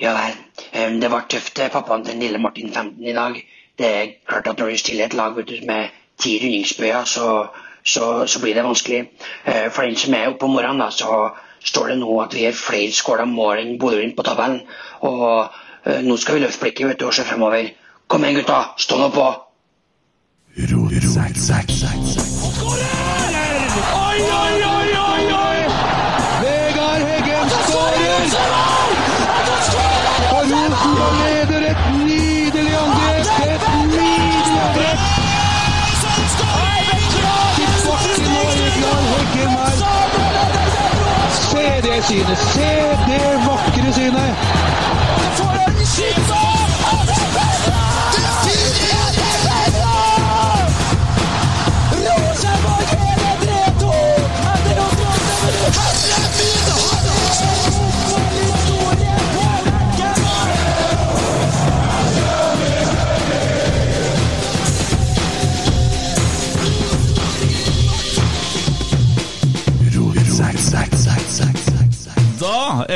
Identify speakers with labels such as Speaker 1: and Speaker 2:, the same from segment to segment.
Speaker 1: Ja vel. Det var tøft, det, pappaen til lille Martin 15 i dag. Det er klart at når du stiller et lag vet du, med ti rundingsbøyer, så, så, så blir det vanskelig. Eh, For den som er oppe om morgenen, da, så står det nå at vi har flere skåla mål enn Bodø-Glimt på tabellen. Og eh, nå skal vi løfte blikket vet du, og se fremover. Kom igjen, gutta. Stå nå på.
Speaker 2: Oi, oi, oi, oi, synet! Se det vakre synet!
Speaker 3: Da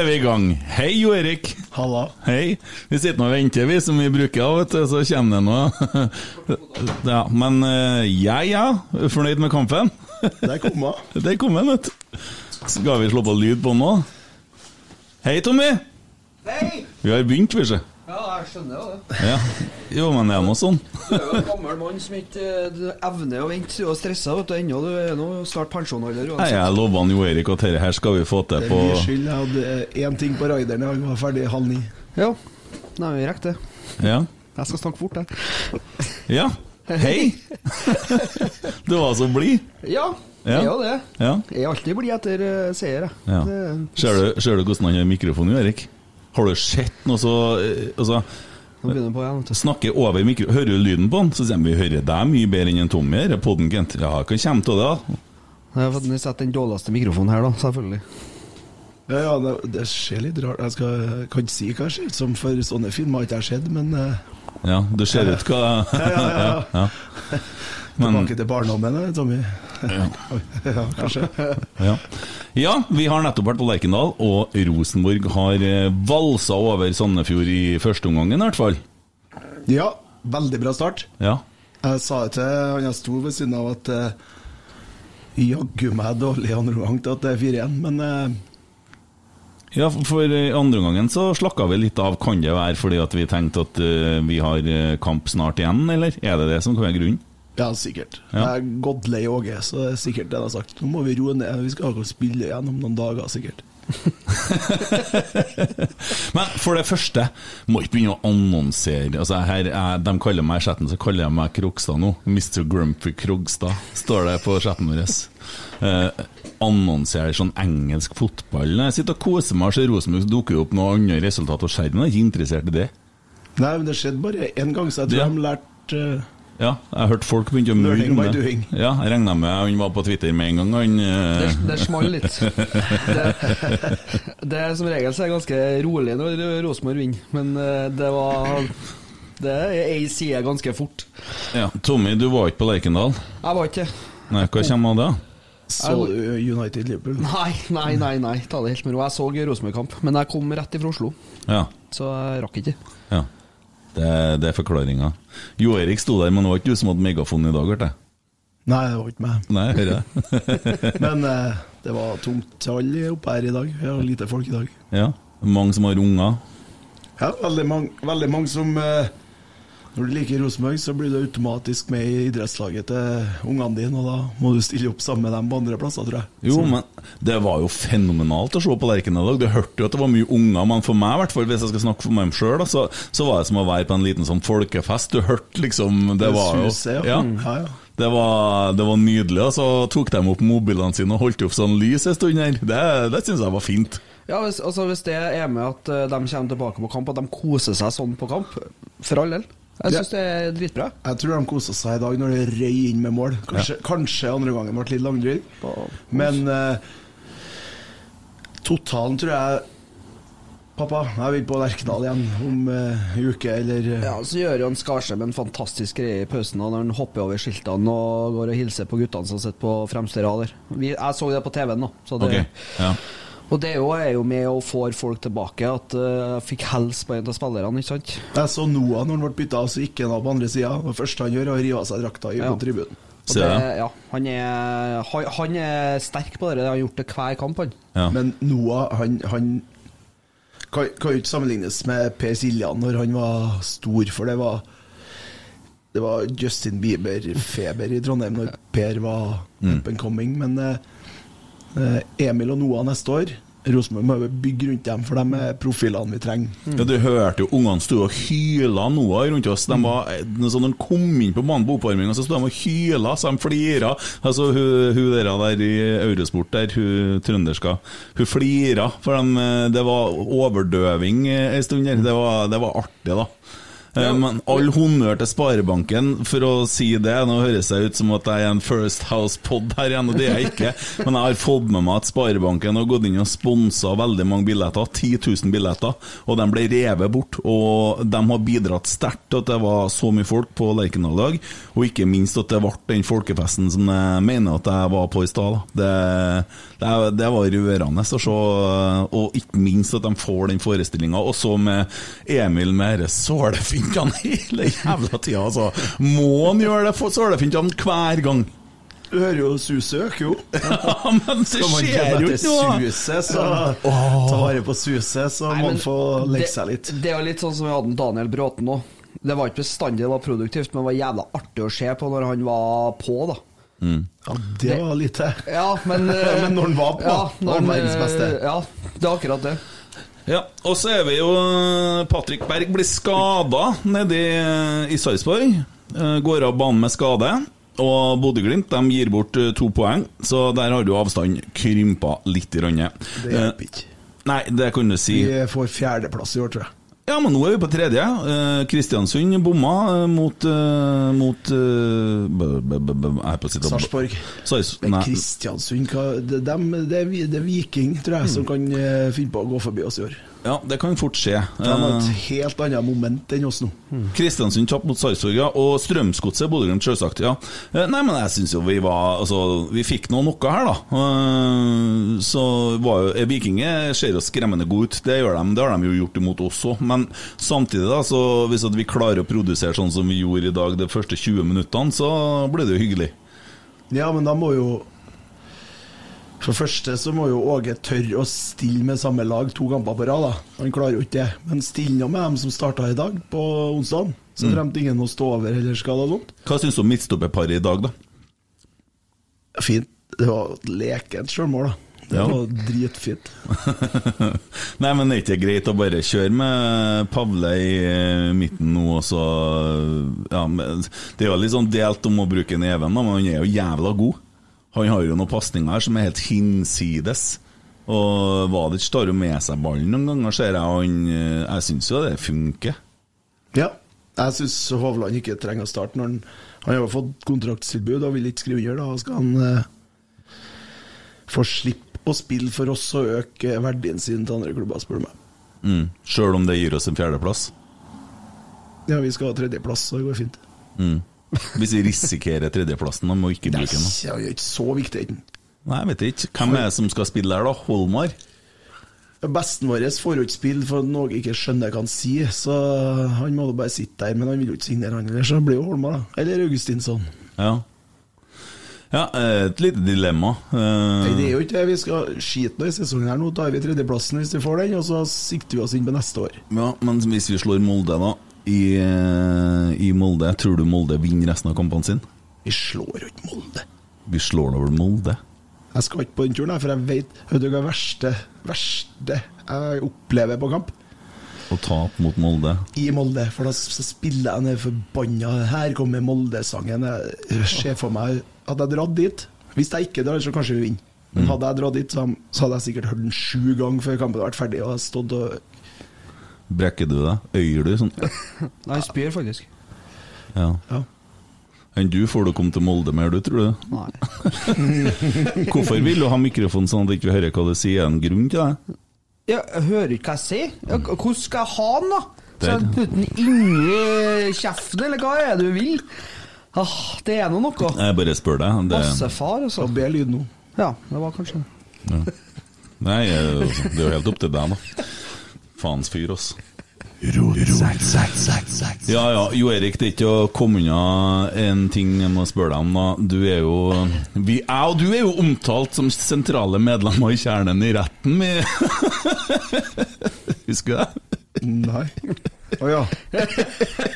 Speaker 3: er vi i gang. Hei, Jo Erik.
Speaker 4: Halla.
Speaker 3: Hei. Vi sitter nå og venter, vi, som vi bruker, vet du, så kommer det noe. Ja, men jeg ja, ja. Fornøyd med kampen?
Speaker 4: Der kom hun.
Speaker 3: Der kom den, vet du. Skal vi slå på lyd på den nå? Hei, Tommy.
Speaker 5: Hei!
Speaker 3: Vi har begynt, vi, se.
Speaker 5: Ja, jeg skjønner jo det.
Speaker 3: Ja. Jo, men det er nå sånn.
Speaker 5: Du er jo en gammel mann som ikke eh, evner å vente. Du er stressa vet du, ennå. Du er nå snart pensjonalder
Speaker 3: Nei, jeg lova Jo Erik at dette her skal vi få til på Det
Speaker 4: er min skyld. Jeg hadde én ting på raideren. Jeg var ferdig halv ni.
Speaker 5: Ja, Nei, vi rekker det.
Speaker 3: Ja.
Speaker 5: Jeg skal snakke fort, jeg.
Speaker 3: ja. Hei! Du var så blid.
Speaker 5: Ja,
Speaker 3: Ja.
Speaker 5: jeg er jo det.
Speaker 3: Ja.
Speaker 5: Jeg er alltid blid etter eh, seier, jeg.
Speaker 3: Ja.
Speaker 5: Det-
Speaker 3: Ser du, ser du hvordan han har mikrofon, Erik? Har du sett noe så eh, Altså, snakker over mikro... Hører du lyden på den? Så sier de vi hører deg mye bedre enn en Tommy her. Podden, Kent. Ja, hva kommer til det, da?
Speaker 5: Jeg har fått sett den dårligste mikrofonen her, da, selvfølgelig.
Speaker 4: Ja, ja, det, det ser litt rart Jeg skal, kan ikke si hva det ser ut som, for sånne filmer har ikke jeg sett, men uh,
Speaker 3: Ja, du ser ut hva
Speaker 4: Ja, ja, ja. Tilbake til barndommen, eh, Tommy.
Speaker 3: Ja.
Speaker 4: ja, kanskje.
Speaker 3: ja. ja, vi har nettopp vært på Lerkendal, og Rosenborg har eh, valsa over Sandefjord i første omgangen, i hvert fall.
Speaker 4: Ja, veldig bra start.
Speaker 3: Ja.
Speaker 4: Jeg sa det til han jeg sto ved siden av at eh, jaggu meg dårlig andre omgang til at det er 4-1, men uh,
Speaker 3: Ja, for andre omgangen så slakka vi litt av. Kan det være fordi at vi tenkte at vi har kamp snart igjen, eller er det det som kan være grunnen?
Speaker 4: Ja, sikkert.
Speaker 3: Ja.
Speaker 4: Jeg er godt lei Åge, så det er sikkert det han har sagt. Nå må vi roe ned, vi skal akkurat spille igjen om noen dager, sikkert.
Speaker 3: Men for det første, må ikke begynne å annonsere altså her er, De kaller meg i chatten, så kaller jeg meg Krogstad nå. Mr. Grumpy Krogstad, står det på chatten vår. Eh, annonserer sånn engelsk fotball. Når jeg sitter og koser meg og ser Rosenborg, dukker jo opp noe annet resultat, og skjermen er ikke interessert i det.
Speaker 4: Nei, men det skjedde bare én gang, så jeg tror
Speaker 3: Ja.
Speaker 4: de lærte eh,
Speaker 3: Ja, jeg hørte folk begynte å murre om det. Ja, jeg regna med han var på Twitter med en gang, han. eh,
Speaker 5: Det, det smalt litt. Det, det er Som regel så er ganske rolig når Rosenborg vinner, men eh, det var Det er ei side ganske fort.
Speaker 3: Ja, Tommy, du var ikke på Lerkendal?
Speaker 5: Jeg var ikke
Speaker 3: Nei, hva kommer av det?
Speaker 4: Så United-Liverpool?
Speaker 5: Nei, nei, nei, nei, ta det helt med ro. Jeg så Rosenborg-kamp, men jeg kom rett ifra Oslo,
Speaker 3: Ja.
Speaker 5: så jeg rakk ikke.
Speaker 3: ja. Det, det er forklaringa. Jo Erik sto der, men det var ikke du som hadde megafon i dag, hørte jeg.
Speaker 4: Nei, det var ikke meg.
Speaker 3: Nei, hører jeg.
Speaker 4: Men eh, det var tomt til alle oppe her i dag. Vi har lite folk i dag.
Speaker 3: ja. Mange som har unger.
Speaker 4: Ja, veldig mange, veldig mange som eh, Når du liker Rosenborg, så blir du automatisk med i idrettslaget til ungene dine, og da må du stille opp sammen med dem på andre plasser, tror jeg.
Speaker 3: Jo,
Speaker 4: Så-
Speaker 3: men det var jo fenomenalt å se på Lerkendal i dag. Du hørte jo at det var mye unger, men for meg, i hvert fall, hvis jeg skal snakke for meg sjøl, så, så var det som å være på en liten sånn folkefest. Du hørte liksom Det var jo ja.
Speaker 4: ja. Mm, ja, ja.
Speaker 3: Det var, det var nydelig. Og så tok de opp mobilene sine og holdt opp sånn lys en stund her. Det, det syns jeg var fint.
Speaker 5: Ja, hvis, altså, hvis det er med at eh, de kommer tilbake på kamp, at de koser seg sånn på kamp, for all del. Jeg syns det er dritbra.
Speaker 4: Jeg tror de kosa seg i dag når det røy inn med mål. Kanskje, kanskje andre gangen ble litt langdryg. Men uh, totalen tror jeg Pappa, jeg vil på Lerkendal igjen om en uke, eller eh,
Speaker 5: Ja, Så gjør Jan Skarsheim en fantastisk greie i pausen da, når han hopper over skiltene og går og hilser på guttene som sitter på fremste rad der. Jeg så det på TV-en, da. Så det,
Speaker 3: Ok, ja.
Speaker 5: Og det er jo, er jo med og får folk tilbake. At eh, jeg fikk helse på en av spillerne, ikke sant?
Speaker 4: Jeg så Noah når han ble bytta, så gikk han av på andre sida. Det første han gjør, er å rive av seg drakta i
Speaker 5: Ja.
Speaker 4: på tribunen.
Speaker 5: Det, ja, han, er, han, er sterk på det. Han har gjort det hver kamp, han.
Speaker 3: Ja.
Speaker 4: Men Noah, han, han kan, jo ikke sammenlignes med Per Siljan når han var stor, for det var Det var Justin Bieber-feber i Trondheim når Per var up and coming. Men eh, Emil og Noah neste år Rosenborg må bygge rundt dem, for de er profilene vi trenger.
Speaker 3: Ja, Du hørte jo ungene sto og hyla Noah rundt oss. De var, så når de kom inn på banen på oppvarminga, så sto de og hyla, så de flira. Altså, hun, hun der, der i Eurosport, der, hun trønderska, hun flira. For de, det var overdøving en stund der. Det var, det var artig, da. Eh, Men all honnør til Sparebanken for å si det. Nå høres jeg ut som at jeg er en First House-pod her igjen, og det er jeg ikke. Men jeg har fått med meg at Sparebanken har gått inn og sponsa veldig mange billetter. 10 000 billetter. Og de ble revet bort. Og de har bidratt sterkt til at det var så mye folk på Lerkendal i dag. Og ikke minst at det ble den folkefesten som jeg mener at jeg var på i stad. Det, det, det var rørende å se. Og ikke minst at de får den forestillinga. Og så med Emil med disse han hele jævla tida, altså. Må han gjøre det for han hver gang?
Speaker 4: Du hører jo suset øker jo.
Speaker 3: Ja, men det skjer jo ikke noe!
Speaker 4: suset, så ta vare på suset, så
Speaker 5: Nei,
Speaker 4: må man få legge seg litt.
Speaker 5: Det, det er jo litt sånn som vi hadde Daniel Bråten nå. Det var ikke bestandig det var produktivt, men det var jævla artig å se på når han var på, da.
Speaker 4: Ja, det var lite.
Speaker 5: Ja, men, eh,
Speaker 4: Men når han var på,
Speaker 5: når
Speaker 4: var han
Speaker 5: han,
Speaker 4: verdens beste.
Speaker 5: eh, Ja, det er akkurat det.
Speaker 3: Ja, og så er vi jo Patrick Berg blir skada nede i, i Sarpsborg. Eh, Går av banen med skade. Og Bodø-Glimt gir bort eh, to poeng, så der har du avstanden krympa litt. i
Speaker 4: Det hjelper ikke.
Speaker 3: Nei, det kan du si.
Speaker 4: Vi får fjerdeplass i år, tror jeg.
Speaker 3: Ja, men nå er vi på tredje. Kristiansund Kristiansund bomma uh, mot, uh, mot eh,
Speaker 4: Sarpsborg. Kristiansund, det, det, er, Viking, tror jeg, som kan eh, finne på å gå forbi oss i år.
Speaker 3: Ja, det kan fort skje.
Speaker 4: De har
Speaker 3: Eh,
Speaker 4: et helt annet moment enn oss nå.
Speaker 3: Kristiansund tapte mot Sarpsborg, ja, og Strømsgodset Bodø-Glimt, selvsagt. Ja. Eh, Nei, men jeg syns jo vi var Altså, vi fikk nå noe her, da. Eh, Så var jo eh, Vikinger ser jo skremmende gode ut, det gjør de. Det har de jo gjort imot oss òg. Men samtidig, da, så hvis at vi klarer å produsere sånn som vi gjorde i dag de første 20 minuttene, så blir det jo hyggelig.
Speaker 4: Ja, men da må jo For det første så må jo Åge tørre å stille med samme lag to kamper på rad. da. Han klarer jo ikke det. Men stille nå med dem som starta i dag, på onsdag. Så fremt ingen må stå over eller skal ha sånt.
Speaker 3: Hva syns du om midtstopperparet i dag, da?
Speaker 4: Fint. Det var lekent sjølmål, da. Det
Speaker 3: Ja.
Speaker 4: var dritfint.
Speaker 3: Nei, men er det ikke greit å bare kjøre med Pavle i eh, midten nå, og så ja, Det er jo litt sånn delt om å bruke neven, da, men han er jo jævla god. Han har jo noen pasninger her som er helt hinsides. Og Vadic tar jo med seg ballen noen ganger, ser jeg. Han, eh, jeg syns jo det funker.
Speaker 4: Ja. Jeg syns Hovland ikke trenger å starte når han Han har fått kontraktstilbud og vil ikke skrive under. Da skal han eh, få slippe å spille for oss og øke verdien sin til andre klubber, spør du meg.
Speaker 3: Mm. Sjøl om det gir oss en fjerdeplass?
Speaker 4: Ja, vi skal ha tredjeplass, så det går fint.
Speaker 3: Mm. Hvis vi risikerer tredjeplassen, da må ikke bruke den.
Speaker 4: det er ikke så viktig.
Speaker 3: Nei, jeg vet ikke. Hvem er det som skal spille der, da? Holmar?
Speaker 4: Besten vår får jo ikke spille for noe ikke skjønner hva han sier, så han må bare sitte der. Men han vil jo ikke signere, han heller, så det blir jo Holmar, da. Eller Augustinsson.
Speaker 3: Ja. ja, eh, et lite dilemma. Eh,
Speaker 4: Nei, det er jo ikke det. Vi skal skite nå i sesongen her. Nå tar vi tredjeplassen hvis vi får den, og så sikter vi oss inn på neste år.
Speaker 3: Ja, Men hvis vi slår Molde, da, i, eh, i Molde, tror du Molde vinner resten av kampene sine?
Speaker 4: Vi slår jo ikke Molde.
Speaker 3: Vi slår over Molde?
Speaker 4: Jeg skal ikke på den turen, for jeg vet Vet du hva det verste, verste jeg opplever på kamp?
Speaker 3: Å tape mot Molde?
Speaker 4: I Molde. For da spiller jeg ned forbanna Her kommer Molde-sangen. Jeg ser for meg Hadde jeg dratt dit Hvis jeg ikke drar, så kanskje vi vinner. Men hadde jeg dratt dit, så, så hadde jeg sikkert hørt den sju ganger før kampen hadde vært ferdig. Og jeg stått og
Speaker 3: Brekker du deg? Øyer du sånn?
Speaker 5: Nei, jeg spyr faktisk.
Speaker 3: Ja.
Speaker 4: Ja.
Speaker 3: Enn du, får du komme til Molde mer, du, tror du?
Speaker 5: Nei.
Speaker 3: Hvorfor vil du ha mikrofon sånn at vi ikke hører hva du sier? Er det en grunn til det?
Speaker 5: Ja, jeg hører ikke hva jeg sier. Ja, hvordan skal jeg ha den, da? Skal jeg putte den inni kjeften, eller hva er det du vil? Ah, det er nå noe.
Speaker 3: Jeg bare spør deg. Det,
Speaker 5: Bassefar, altså.
Speaker 4: ber lyd nå.
Speaker 5: Ja, det var kanskje det.
Speaker 3: nei, eh, det er jo helt opp til deg, da. Faens fyr, ass. Ja ja, Jo Erik, det er ikke å komme unna en ting jeg må spørre deg om. da Du er jo vi, Jeg og du er jo omtalt som sentrale medlemmer i kjernen i retten. Vi. Husker du det?
Speaker 4: Nei. Å ja.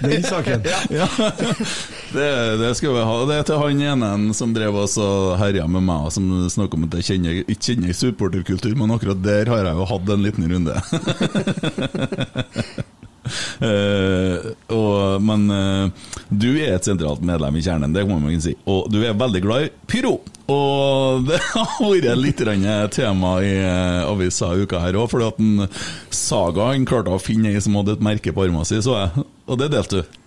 Speaker 4: Den saken.
Speaker 3: Ja, det, det skal vi ha. Det er til han ene som drev oss og herja med meg, som snakker om at jeg kjenner, ikke kjenner supporterkultur, men akkurat der har jeg jo hatt en liten runde. Eh, og, men eh, du er et sentralt medlem i kjernen, det må man si. Og du er veldig glad i pyro. Og det har vært litt tema i eh, avisa i uka her òg, fordi at en Saga han klarte å finne ei som hadde et merke på armen sin, så jeg. Og det delte du.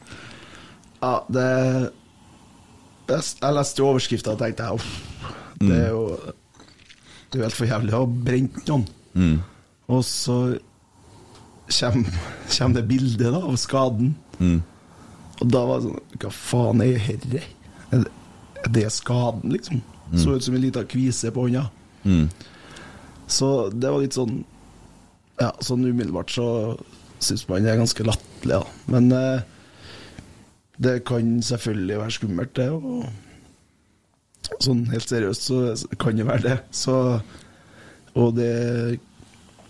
Speaker 4: Ja, det Jeg, leste jo overskrifta og tenkte uff, det er jo Det er jo helt for jævlig å ha brent noen. Og så kommer, det bildet da, av skaden. Og da var det sånn Hva faen er herre? Er det, er det skaden, liksom? Så ut som en liten kvise på hånda. Så det var litt sånn Ja, sånn umiddelbart så syns man det er ganske latterlig, da. Men eh, det kan selvfølgelig være skummelt, det. Og sånn helt seriøst så kan det være det. Så, og det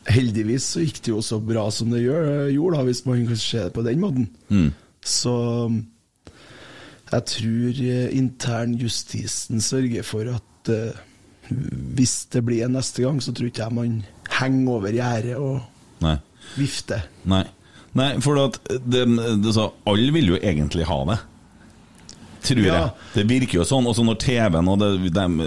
Speaker 4: Heldigvis så gikk det jo så bra som det gjør, gjorde, da, hvis man kan se det på den måten. Så jeg tror eh, internjustisen sørger for at uh, hvis det blir en neste gang, så tror ikke jeg man henger over gjerdet og
Speaker 3: Nei.
Speaker 4: vifter.
Speaker 3: Nei, Nei for at det, det, så, alle vil jo egentlig ha det. Tror
Speaker 4: Ja.
Speaker 3: jeg. Det virker jo sånn. Også når TV-en og det, dem,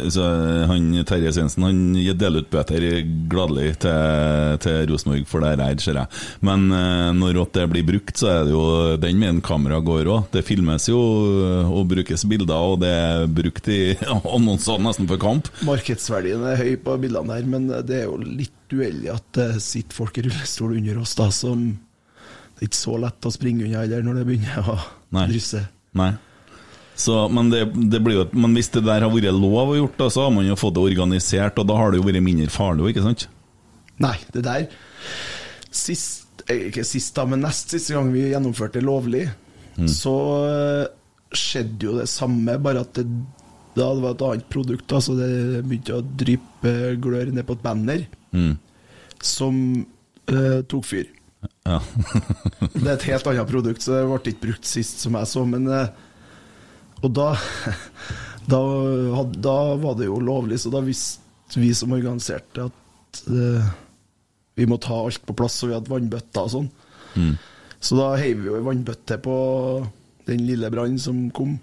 Speaker 3: han, Terje Svendsen han deler ut bøter gladelig til, til Rosenborg for det her, ser jeg. Men eh, når det blir brukt, så er det jo den med en kamera går òg. Det filmes jo eh, og brukes bilder, og det er brukt i annonser nesten for kamp.
Speaker 4: Markedsverdien er høy på bildene her, men det er jo litt uheldig at det sitter folk i rullestol under oss, da, som Det er ikke så lett å springe unna heller når det begynner å
Speaker 3: Nei. Nei. Så, men, det, det blir jo, men hvis det der har vært lov å gjort, da, så har man jo fått det organisert, og da har det jo vært mindre farlig, ikke sant?
Speaker 4: Nei, det der Sist, eh, ikke sist da, men nest siste gang vi gjennomførte det lovlig, så eh, skjedde jo det samme, bare at det, da det var et annet produkt. Da, så det begynte å dryppe glør ned på et banner som eh, tok fyr.
Speaker 3: Ja.
Speaker 4: Det er et helt annet produkt, så det ble ikke brukt sist som jeg så, men eh, Og da, da, da var det jo lovlig, så da visste vi som organiserte at uh, vi må ta alt på plass, og vi hadde vannbøtter og sånn. Så da heiv vi jo ei vannbøtte på den lille brannen som kom.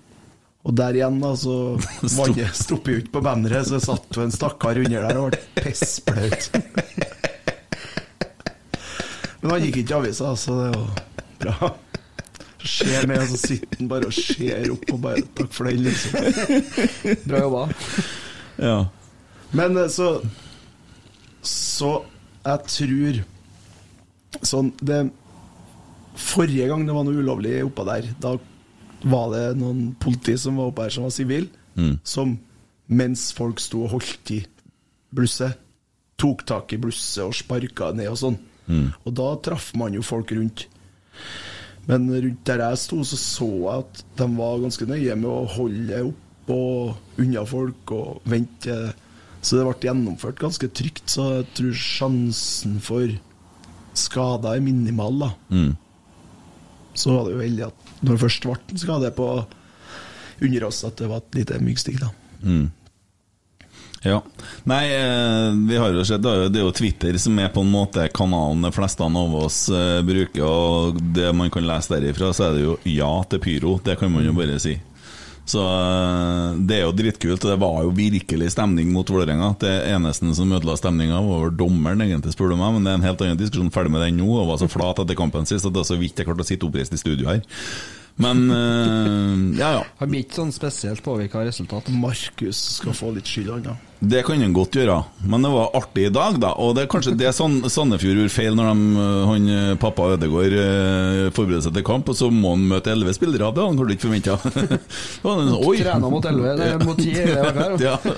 Speaker 4: Og der igjen, da, så vannet stopper jo ikke på banneret, så satt jo en stakkar under der og ble pissblaut. Men han gikk ikke i avisa, så det var bra. Ser ned, og så sitter han bare og ser opp og bare Takk for den, liksom.
Speaker 5: Bra jobba.
Speaker 3: Ja.
Speaker 4: Men eh, så Så jeg tror Sånn det Forrige gang det var noe ulovlig oppå der, da var det noen politi som var oppe her som var sivil, som mens folk sto og holdt i blusset, tok tak i blusset og sparka ned og sånn. Og da traff man jo folk rundt. Men rundt der jeg sto, så så jeg at de var ganske nøye med å holde opp og unna folk og vente. Så det ble gjennomført ganske trygt, så jeg tror sjansen for skader er minimal, da.
Speaker 3: Mm.
Speaker 4: Så var det jo heldig at når det først ble en skade på under oss, at det var et lite myggstikk, da.
Speaker 3: Ja. Nei, eh, vi har jo sett, det er jo Twitter som er på en måte kanalen de fleste av oss eh, bruker, og det man kan lese derifra, så er det jo ja til pyro. Det kan man jo bare si. Så eh, det er jo dritkult, og det var jo virkelig stemning mot Vålerenga. Det eneste som ødela stemninga, var dommeren, egentlig, spør du meg, men det er en helt annen diskusjon. Ferdig med den nå, og var så flat etter kampen sist at det er så vidt jeg klarte å sitte oppreist i studio her. Men øh, ja, ja.
Speaker 5: Har blitt sånn spesielt påvirka av resultat.
Speaker 4: Markus skal få litt skyld, han da.
Speaker 3: Det kan han godt gjøre, men det var artig i dag, da. Og det er kanskje det sånn, Sandefjord gjorde feil når de, han, eh, pappa Ødegaard eh, forbereder seg til kamp, og så må han møte elleve spillere. Det hadde han kanskje ikke forventa.
Speaker 5: Trena mot 11, nei, mot 10 hele uka her, da.
Speaker 3: Ja.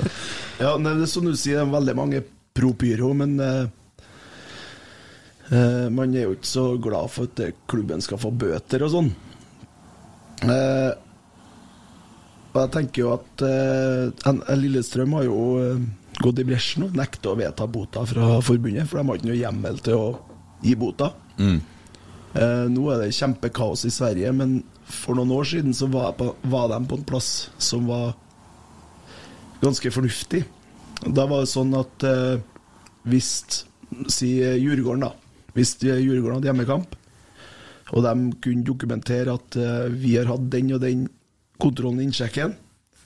Speaker 4: Ja, det er som du sier, det er veldig mange pro pyro, men eh, eh, man er jo ikke så glad for at eh, klubben skal få bøter og sånn. Eh, og jeg tenker jo at eh, Lillestrøm har jo eh, gått i bresjen og nekter å vedta bota fra forbundet, for de har ikke noe hjemmel til å gi bota. Eh, nå er det kjempekaos i Sverige, men for noen år siden så var, på, var de på en plass som var ganske fornuftig. Da var det sånn at eh, hvis Si Djurgården, da. Hvis eh, Djurgården hadde hjemmekamp, og de kunne dokumentere at eh, vi har hatt den og den kontrollen i innsjekken,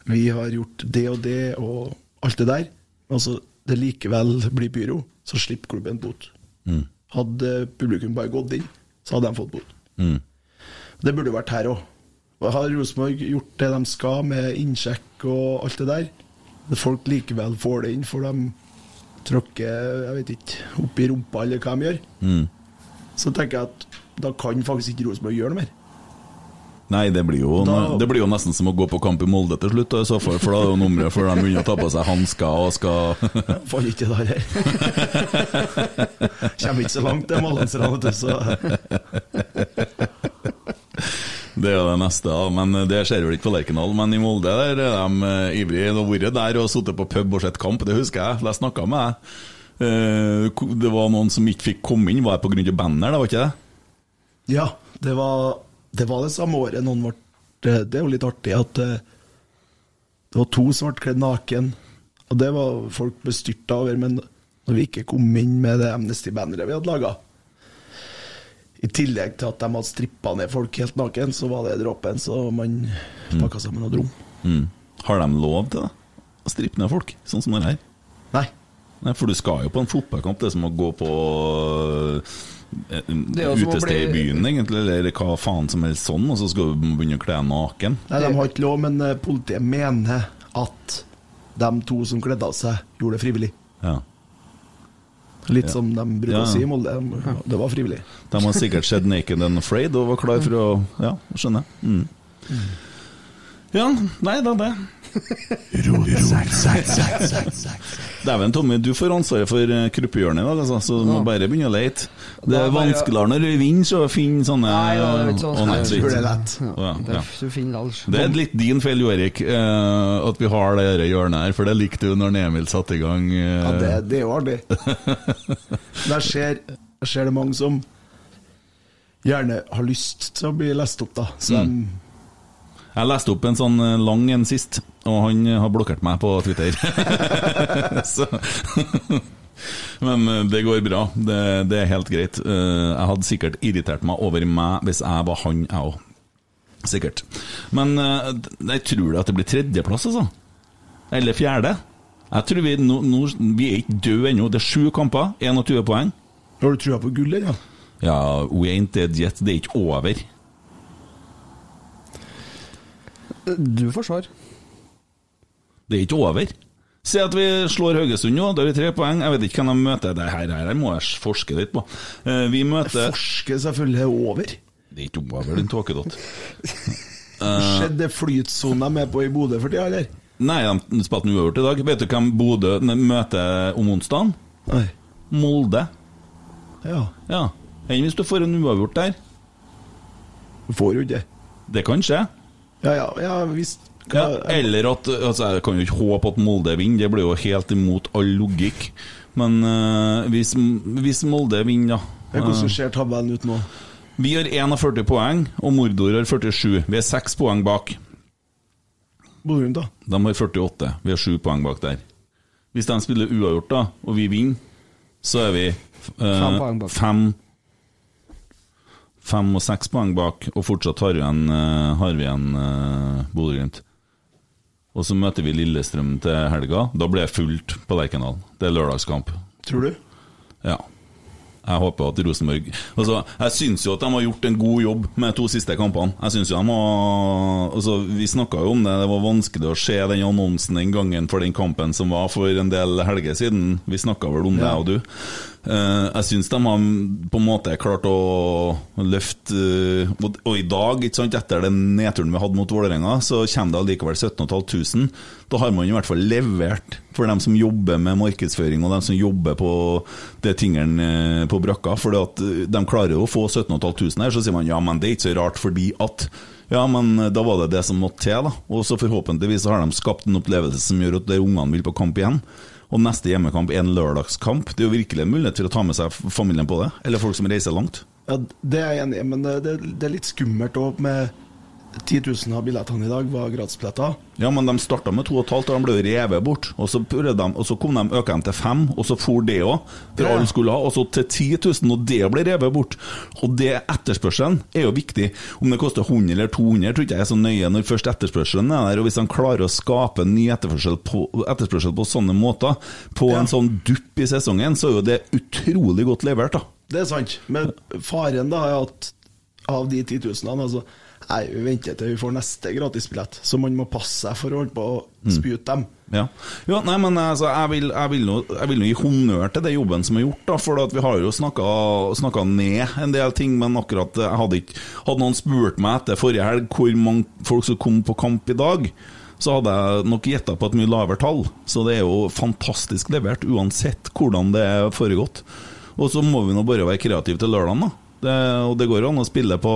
Speaker 4: vi har gjort det og det og alt det der, altså det likevel blir pyro, så slipper klubben bot. Hadde publikum bare gått inn, så hadde de fått bot. Det burde vært her òg. Har Rosenborg gjort det de skal med innsjekk og alt det der? Folk likevel får det inn, for de tråkker jeg vet ikke, opp i rumpa eller hva de gjør. Så tenker jeg at da kan faktisk ikke Rosenborg gjøre noe mer.
Speaker 3: Nei, det blir, jo,
Speaker 4: Da-
Speaker 3: det blir jo nesten som å gå på kamp i Molde til slutt, da, fall, for da er jo nummeret før de begynner å ta på seg hansker og skal
Speaker 4: Faller ikke der her. Kommer ikke så langt, det malenserne, vet du, så
Speaker 3: Det er jo det neste, da. Men det skjer vel ikke på Lerkendal. Men i Molde der er de eh, ivrige. De har vært der og sittet på pub og sett kamp, det husker jeg. Jeg snakka med deg. Det var noen som ikke fikk komme inn. Var det pga. banner, da, var ikke det?
Speaker 4: Ja, det var, det var det samme året noen ble Det er jo litt artig at eh, det var to som ble kledd naken. Og det var folk bestyrta over, men når vi ikke kom inn med det Amnesty-banneret vi hadde laga I tillegg til at de hadde strippa ned folk helt naken, så var det dråpen, så man pakka sammen og dro.
Speaker 3: Mm. Har de lov til det? Å strippe ned folk, sånn som det her?
Speaker 4: Nei.
Speaker 3: Nei, For du skal jo på en fotballkamp, det er som å gå på eh,
Speaker 5: er
Speaker 3: utested i byen, egentlig, eller hva faen som helst sånn, og så skal du begynne å kle deg naken.
Speaker 4: Nei, De har ikke lov, men eh, politiet mener at de to som kledde av seg, gjorde det frivillig.
Speaker 3: Ja.
Speaker 4: Litt
Speaker 3: Ja.
Speaker 4: som de brukte
Speaker 3: Ja,
Speaker 4: å si i Molde. Det var frivillig.
Speaker 3: De har sikkert sett 'Naked and Afraid' og var klar for å Ja, skjønner. Mm. Ja, nei da, det. Dæven, Tommy, du får ansvaret for eh, kruppehjørnet i dag, altså, så du må bare begynne å lete. Det er
Speaker 5: er
Speaker 3: vanskeligere når du vinner, så å finne sånne
Speaker 5: Nei, ja, det er ikke sånn. Jeg
Speaker 4: tror det er lett.
Speaker 3: Ja,
Speaker 5: Det
Speaker 3: ja.
Speaker 5: er, du finner alt.
Speaker 3: Det er litt din feil, Jo Erik, eh, at vi har det dette hjørnet her, for det likte du når Emil satte i gang. eh,
Speaker 4: Ja, det, det er jo artig. Der ser, der ser det mange som gjerne har lyst til å bli lest opp, da. Så
Speaker 3: Mm. Jeg leste opp en sånn eh, lang en sist, og han eh, har blokkert meg på Twitter. Så Men eh, det går bra. Det, det er helt greit. Jeg hadde sikkert irritert meg over meg hvis jeg var han, jeg òg. Sikkert. Men jeg tror det at det blir tredjeplass, altså. Eller fjerde. Jeg tror vi, no, no, vi er ikke døde ennå. Det er sju kamper, 21 poeng.
Speaker 4: har du trua på gull, eller? Ja?
Speaker 3: Ja, we ain't dead yet. Det er ikke over.
Speaker 5: Du får svar.
Speaker 3: Det er ikke over. Si at vi slår Haugesund nå, da har vi tre poeng. Jeg vet ikke hvem de møter. Det her, her må jeg forske litt på. Eh, Vi møter
Speaker 4: Forske selvfølgelig er over.
Speaker 3: Det er ikke over, din tåkedott.
Speaker 4: Skjedde flytsona med på i Bodø for tida, eller?
Speaker 3: Nei, de spilte uavgjort i dag. Vet du hvem Bodø møter om onsdagen?
Speaker 4: Nei.
Speaker 3: Molde.
Speaker 4: Ja.
Speaker 3: Ja. Enn hvis du får en uavgjort der?
Speaker 4: Får jo ikke det.
Speaker 3: Det kan skje.
Speaker 4: Ja, ja, ja visst.
Speaker 3: Ja, eller at altså, Jeg kan jo ikke håpe at Molde vinner, det blir jo helt imot all logikk. Men uh, hvis, hvis Molde vinner, da
Speaker 4: Ja, Hvordan
Speaker 3: eh,
Speaker 4: ser tabellen ut nå?
Speaker 3: Vi har 41 poeng, og Mordor har 47. Vi er seks poeng bak.
Speaker 4: Bodø-Glimt, da?
Speaker 3: De har 48. Vi har sju poeng bak der. Hvis de spiller uavgjort, da, og vi vinner, så er vi
Speaker 5: Fem poeng bak.
Speaker 3: fem Fem og seks poeng bak, og fortsatt har vi en, eh, har vi en uh, Bodø-Glimt. Og så møter vi Lillestrøm til helga. Da blir det fullt på Lerkendal. Det er lørdagskamp.
Speaker 4: Tror du?
Speaker 3: Ja. Jeg håper at Rosenborg altså, Jeg syns jo at de har gjort en god jobb med de to siste kampene. Jeg synes jo de har altså, Vi snakka jo om det, det var vanskelig å se den annonsen den gangen for den kampen som var for en del helger siden. Vi snakka vel om det,
Speaker 4: Ja.
Speaker 3: og du. Eh, jeg syns de har på en måte klart å løfte eh, og, i dag, sant, etter den nedturen vi hadde mot Vålerenga, så kommer det allikevel 17 500. Da har man i hvert fall levert for dem som jobber med markedsføring, og dem som jobber på det tingene eh, på brakka. For de klarer å få 17 500 her, så sier man ja, men det er ikke så rart fordi at ja, men da var det det som måtte til, da. Og så forhåpentligvis har de skapt en opplevelse som gjør at de ungene vil på kamp igjen. Og neste hjemmekamp er en lørdagskamp. Det er jo virkelig en mulighet til å ta med seg familien på det. Eller folk som reiser langt.
Speaker 4: Ja, Det er jeg enig i, men det, det, det er litt skummelt òg med 10 000 av billettene i dag var gratisbilletter.
Speaker 3: Ja, men de starta med 2,5, og de ble revet bort. Og så, de, og så kom de øka dem til 5, og så for det òg. For alle skulle ha. Og så til 10 000, og det ble revet bort. Og det etterspørselen er jo viktig. Om det koster 100 eller 200, tror ikke jeg er så nøye når først etterspørselen er der. Og hvis han klarer å skape en ny etterspørsel på, etterspørsel på sånne måter, på
Speaker 4: Ja.
Speaker 3: en sånn dupp i sesongen, så er jo det utrolig godt levert, da.
Speaker 4: Det er sant. Men faren da er at av de 10 000 altså, Nei, vi venter til vi får neste gratisbillett, så man må passe seg for å holde på å
Speaker 3: Mm.
Speaker 4: spy ut dem.
Speaker 3: Ja. ja, nei, men altså, jeg vil, jeg vil, nå, jeg vil nå gi honnør til det jobben som er gjort, da, for at vi har jo snakka ned en del ting, men akkurat jeg hadde ikke Hadde noen spurt meg etter forrige helg hvor mange folk som kom på kamp i dag, så hadde jeg nok gjetta på et mye lavere tall. Så det er jo fantastisk levert, uansett hvordan det er foregått. Og så må vi nå bare være kreative til lørdagen, da. Det, og det går an å spille på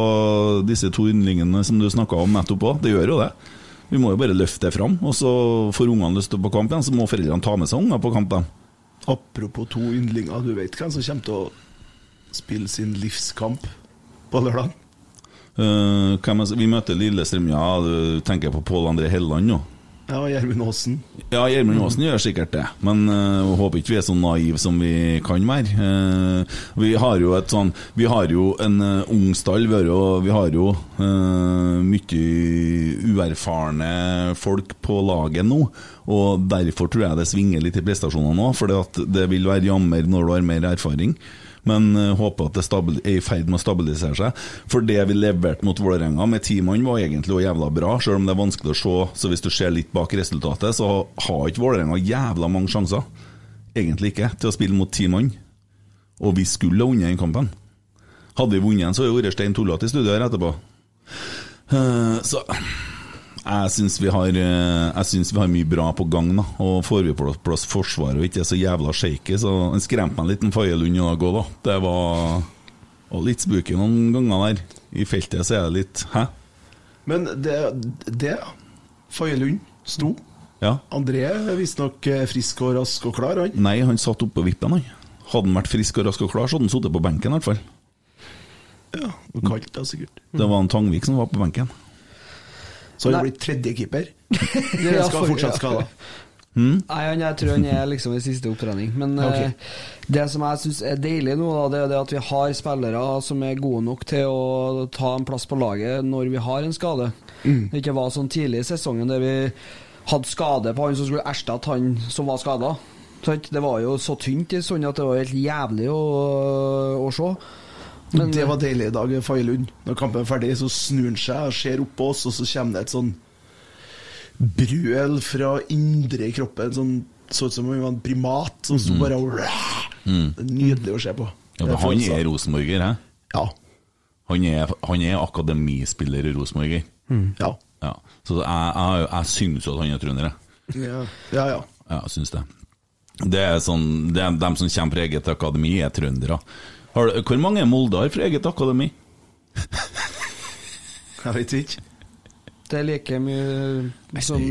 Speaker 3: disse to yndlingene som du snakka om nettopp òg. Det gjør jo det. Vi må jo bare løfte det fram. Og så får ungene lyst til å på kamp igjen, så må foreldrene ta med seg unger på kamp. Da.
Speaker 4: Apropos to yndlinger, du vet hvem som kommer til å spille sin livskamp på lørdag?
Speaker 3: Uh, vi møter Lillestrøm, ja, du tenker på Pål André Helland nå.
Speaker 4: Ja, Gjermund Aasen.
Speaker 3: Ja, Gjermund Aasen gjør sikkert det, men uh, håper ikke vi er så naive som vi kan være. Uh, vi har jo et sånn Vi har jo en uh, ung stall, vi har jo, vi har jo uh, mye uerfarne folk på laget nå. Og derfor tror jeg det svinger litt i prestasjonene nå, for det vil være jammer når du har mer erfaring. Men uh, håper at det er i ferd med å stabilisere seg. For det vi leverte mot Vålerenga med ti mann, var egentlig også jævla bra, selv om det er vanskelig å se. Så hvis du ser litt bak resultatet, så har ikke Vålerenga jævla mange sjanser. Egentlig ikke, til å spille mot ti mann. Og vi skulle ha vunnet den kampen. Hadde vi vunnet den, så hadde det vært Stein Tullete i studio her etterpå. Uh, så jeg syns vi, har, eh, vi har mye bra på gang. da Og får vi på plass Forsvaret og ikke er så jævla shaky, så han skremte meg litt Faye Lund i dag òg, da. Det var, var litt spooky noen ganger der. I feltet så er det litt Hæ?
Speaker 4: Men det, det Faye Lund sto.
Speaker 3: Ja.
Speaker 4: André er visstnok eh, frisk og rask og klar, han.
Speaker 3: Nei, han satt oppe på vippen, han. Hadde han vært frisk og rask og klar, så hadde han sittet på benken, i hvert fall.
Speaker 4: Ja, og Kaldt, da, sikkert.
Speaker 3: Det var en Tangvik som var på benken.
Speaker 4: Så han
Speaker 5: blir
Speaker 4: er tredjekeeper.
Speaker 5: Ja,
Speaker 4: skal fortsatt skada.
Speaker 5: Nei, han, jeg tror han er liksom i siste opptrening. Men eh, det som jeg syns er deilig nå, det er at vi har spillere som er gode nok til å ta en plass på laget når vi har en skade. Det ikke var sånn tidlig i sesongen der vi hadde skade på han som skulle erstatte han som var skada. Det var jo så tynt i sånn at det var helt jævlig å, å se. Men-
Speaker 4: det var deilig i dag, Faye Lund. Når kampen er ferdig, så snur han seg og ser opp på oss, og så kommer det et sånn brøl fra indre kroppen. Sånn, så ut som om han var en primat som sto bare og
Speaker 3: Mm.
Speaker 4: Det er Nydelig å se på.
Speaker 3: Ja, men han er rosenborger, hæ?
Speaker 4: Ja.
Speaker 3: Han er, han er akademispiller i Rosenborger.
Speaker 4: Ja.
Speaker 3: Ja. Så jeg, jeg, jeg syns jo at han er trønder, jeg.
Speaker 4: Ja, ja. ja.
Speaker 3: Ja, jeg syns det. Det er sånn, det er dem som kommer fra eget akademi, er trøndere. Har, du- hvor mange er Molde har fra eget akademi?
Speaker 4: Jeg vet ikke.
Speaker 5: Det er like mye som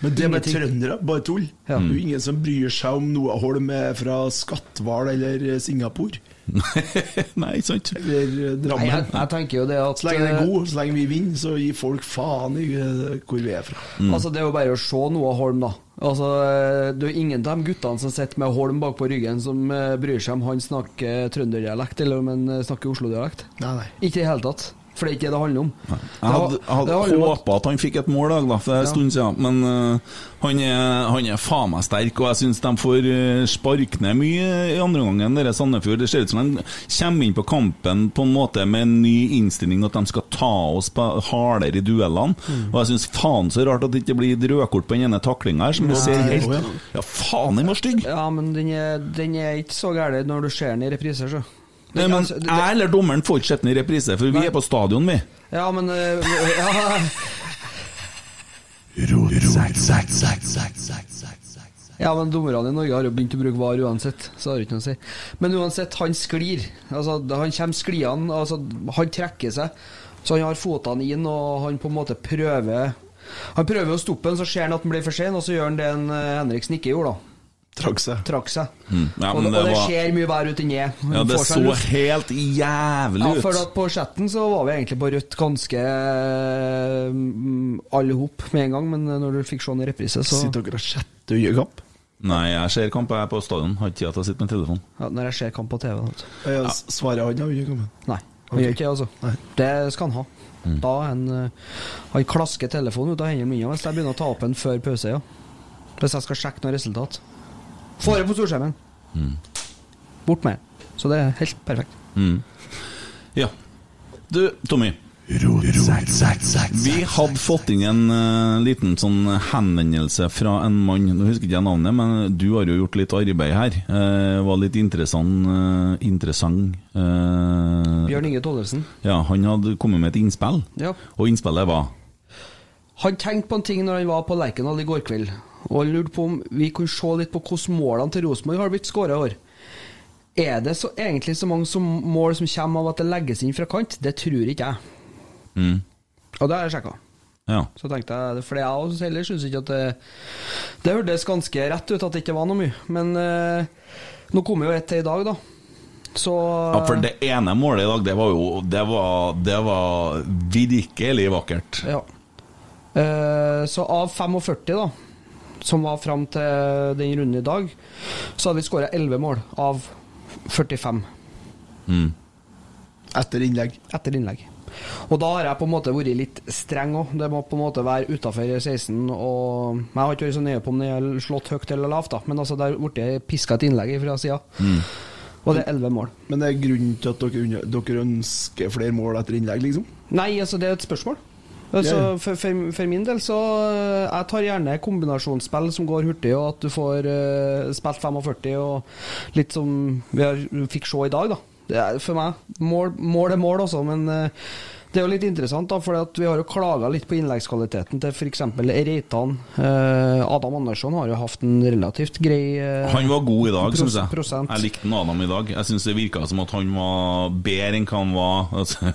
Speaker 4: Men det med trøndere, bare tull.
Speaker 5: Ja.
Speaker 4: Det er jo ingen som bryr seg om Noah Holm er fra Skatval eller Singapore.
Speaker 3: Nei, sant?
Speaker 4: Eller
Speaker 5: Nei, jeg, jeg tenker jo det at
Speaker 4: Så lenge det
Speaker 5: eh,
Speaker 4: er god, så lenge vi vinner, så gir folk faen i eh, hvor vi er fra.
Speaker 5: Altså Det er jo bare å se Noah Holm, da. Altså eh, Det er ingen av de guttene som sitter med Holm bak på ryggen, som eh, bryr seg om han snakker trønderdialekt eller om han eh, snakker Oslo-dialekt. Ikke i det hele tatt. For det er ikke det det handler om.
Speaker 3: Jeg hadde, hadde håpa at han fikk et mål, da, for en stund siden. Men uh, han, er, han er faen meg sterk, og jeg syns de får spark ned mye i andre omgang. Dere Sandefjord. Det ser ut som de kommer inn på kampen på en måte med en ny innstilling, at de skal ta oss på hardere i duellene.
Speaker 5: Mm.
Speaker 3: Og jeg syns faen så rart at det ikke blir rødkort på den ene taklinga her, som du ser helt
Speaker 4: ja.
Speaker 3: Ja, faen, den var stygg!
Speaker 5: Ja, men den er, den er ikke så gæren når du ser den i repriser, så.
Speaker 3: Nei, men
Speaker 5: altså, det-
Speaker 3: jeg eller dommeren får ikke sett den i reprise, for vi
Speaker 5: Nei.
Speaker 3: er på stadion, vi.
Speaker 5: Ja, men eh, ja, ja, men dommerne i Norge har jo begynt å bruke VAR uansett, så har det ikke noe å si. Men uansett, han sklir. Altså, han kommer skliende, altså, han trekker seg. Så han har fotene inn, og han på en måte prøver Han prøver å stoppe den, så ser han at den blir for sen, og så gjør han det en eh, Henriksen ikke gjorde, da.
Speaker 4: Trakk seg.
Speaker 5: Trakk seg.
Speaker 3: Mm. Ja,
Speaker 5: og,
Speaker 3: men
Speaker 5: og
Speaker 3: det
Speaker 5: det
Speaker 3: var-
Speaker 5: ser mye verre ut enn det.
Speaker 3: Ja, det så
Speaker 5: luft.
Speaker 3: helt jævlig ut.
Speaker 5: Ja, for at på chatten så var vi egentlig på rødt ganske mm, alle hop med en gang, men når du fikk se den i reprise, så
Speaker 4: Sitter dere og chatter kamp?
Speaker 3: Nei, jeg ser kamp jeg er på stadion. Har ikke tid til å sitte med telefonen.
Speaker 5: ja, Når jeg ser kamp på TV du.
Speaker 4: Ja. Svarer han da under kampen?
Speaker 5: Nei, han gjør ikke det, altså.
Speaker 4: Nei.
Speaker 5: Det skal han ha. Da en, han eh, Han klasker telefonen ut av hendene mine hvis jeg begynner å ta opp den før pause, ja. Hvis jeg skal sjekke noe resultat. Får det på storskjermen. Bort med. Så det er helt perfekt.
Speaker 3: Mm. Ja. Du, Tommy. Vi hadde fått inn en uh, liten sånn henvendelse fra en mann Nå husker ikke jeg navnet, men du har jo gjort litt arbeid her. Uh, var litt interessant. Uh, interessant eh,
Speaker 5: Bjørn Inge Tollefsen.
Speaker 3: Ja, Han hadde kommet med et innspill,
Speaker 5: Ja.
Speaker 3: og innspillet var
Speaker 5: Han tenkte på en ting når han var på Lerkendal i går kveld, og lurte på om vi kunne se litt på hvordan målene til Rosenborg har blitt skåra i år. Er det så, egentlig så mange som mål som kommer av at det legges inn fra kant? Det tror ikke jeg.
Speaker 3: mm,
Speaker 5: Og det har jeg sjekka.
Speaker 3: Ja.
Speaker 5: Så tenkte jeg, For jeg også heller syns ikke at det Det hørtes ganske rett ut at det ikke var noe mye. Men eh, nå kommer jo et til i dag, da. Så
Speaker 3: ja, for det ene målet i dag, det var jo Det var, det var virkelig vakkert.
Speaker 5: Ja. Eh, så av 45, da, som var fram til den runden i dag, så hadde vi skåra 11 mål av 45
Speaker 3: Mm.
Speaker 4: Etter innlegg.
Speaker 5: etter innlegg. Og da har jeg på en måte vært litt streng òg. Det må på en måte være utafor 16. Og men jeg har ikke vært så nøye på om det er slått høyt eller lavt, da. men altså der ble blitt piska et innlegg fra sida. Og det er 11 mål.
Speaker 4: Men det er grunnen til at dere, dere ønsker flere mål etter innlegg, liksom?
Speaker 5: Nei, altså det er et spørsmål. Altså, for, for, for min del så øh, Jeg tar gjerne kombinasjonsspill som går hurtig, og at du får uh, spilt 45 og litt som vi har, fikk se i dag, da. Det er for meg mål, mål er mål også, men øh, det er jo litt interessant, da, for vi har jo klaga litt på innleggskvaliteten til f.eks. Reitan. Eh, Adam Andersson har jo hatt en relativt grei eh,
Speaker 3: Han var god i dag, syns jeg.
Speaker 5: prosent.
Speaker 3: Jeg likte Adam i dag. Jeg syns det virka som at han var bedre enn hva han var. Altså,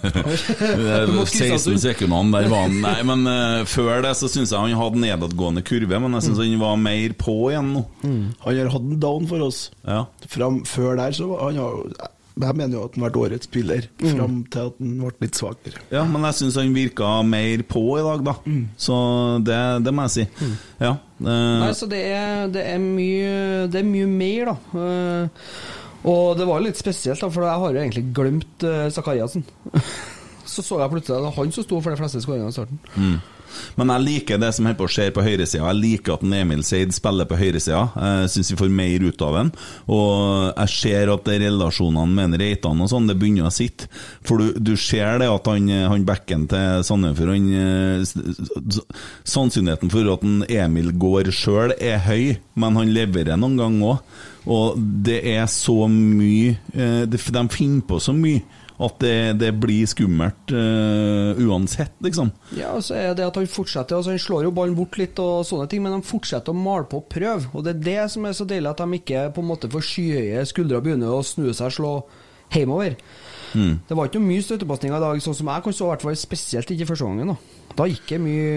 Speaker 3: 16 sekundene der var han Nei, men uh, før det så syns jeg han hadde nedadgående kurve, men jeg syns han var mer på igjen nå.
Speaker 4: Han har hatt en down for oss.
Speaker 3: Ja.
Speaker 4: Fram, før der så var han har, Jeg mener jo at han har vært årets spiller, fram til at han ble litt svakere.
Speaker 3: ja, men jeg syns han virka mer på i dag, da. Så det, det må jeg si. Ja. eh,
Speaker 5: Nei, så det er, det er mye Det er mye mer, da. Eh, og det var litt spesielt, da, for jeg har jo egentlig glemt uh, Zakariassen. så så jeg plutselig at det var han som sto for de fleste skåringene i starten.
Speaker 3: Mm. Men jeg liker det som holder på å skje på høyresida. Jeg liker at Emil Seid spiller på høyresida. Jeg syns vi får mer ut av ham. Og jeg ser at det relasjonene med Reitan og sånn, det begynner å sitte. For du, du ser det at han, han backen til Sandefjord eh, Sannsynligheten for at Emil går sjøl er høy, men han leverer noen ganger òg. Og det er så mye eh, de finner på så mye at det, det blir skummelt uh, uansett, liksom.
Speaker 5: Ja, og så er det at Han fortsetter, altså han slår jo ballen bort litt, og sånne ting, men han fortsetter å male på og prøve. Og Det er det som er så deilig, at de ikke på en måte får skyhøye skuldre og begynner å snu seg og slå hjemover.
Speaker 3: Mm.
Speaker 5: Det var ikke noe mye støttepasninger i dag, sånn som jeg kan så, i hvert fall spesielt ikke første gangen. Da Da gikk det mye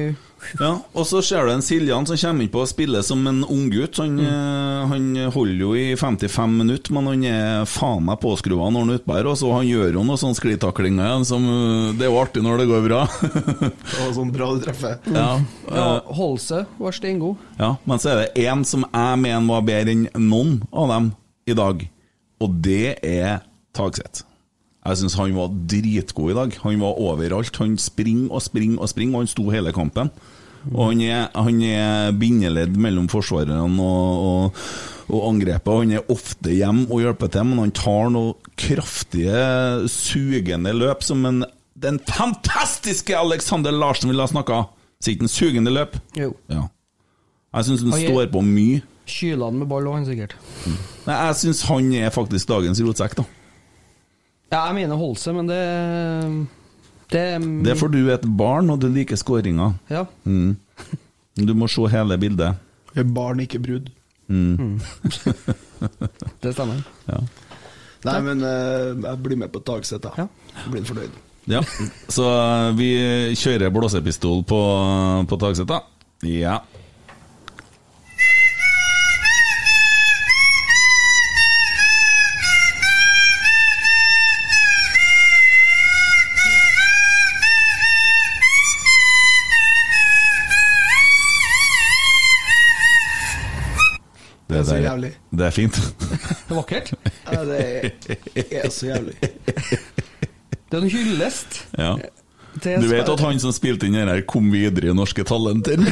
Speaker 3: Ja, og så ser du en Siljan som kommer inn på å spille som en unggutt. Han, mm. han holder jo i 55 minutter, men han er faen meg påskrua når han er utpå her. Og så han gjør jo noen sånne sklitaklinger igjen som eh, Det er jo artig når det går bra.
Speaker 4: Det var sånn bra du treffer.
Speaker 3: ja,
Speaker 5: Ja,
Speaker 3: eh,
Speaker 5: Holse var steingod.
Speaker 3: ja, men så er det én som jeg mener var bedre enn noen av dem i dag, og det er Tagseth. Jeg syns han var dritgod i dag. Han var overalt. Han springer og springer og springer, og han sto hele kampen. Og han er, han er bindeledd mellom forsvarerne og, og, og angrepet. Han er ofte hjemme og hjelper til, men han tar noen kraftige, sugende løp som en, den fantastiske Alexander Larsen ville ha snakka. Sier ikke han sugende løp?
Speaker 5: Jo.
Speaker 3: Ja. Jeg syns han står på mye.
Speaker 5: Kyler han med ball òg, han sikkert.
Speaker 3: Nei, jeg syns han er faktisk dagens rotsekk, da.
Speaker 5: Ja, jeg mener Holse, men det Det,
Speaker 3: Det er for du er et barn, og du liker skåringer.
Speaker 5: Ja.
Speaker 3: Mm. Du må se hele bildet.
Speaker 4: Er Barn, ikke brud.
Speaker 3: Mm.
Speaker 5: Det stemmer.
Speaker 3: Ja.
Speaker 4: Nei, men eh, jeg blir med på Tagseth, da. Jeg blir fornøyd.
Speaker 3: ja. Så eh, vi kjører blåsepistol på, på Tagset, da. Ja.
Speaker 4: Det er så
Speaker 3: der-
Speaker 4: jævlig.
Speaker 3: Det er fint.
Speaker 5: Det er vakkert.
Speaker 4: Ja, det er så jævlig.
Speaker 5: Det er en hyllest.
Speaker 3: Ja. Du vet at han som spilte inn den her, kom videre i Norske Talenter?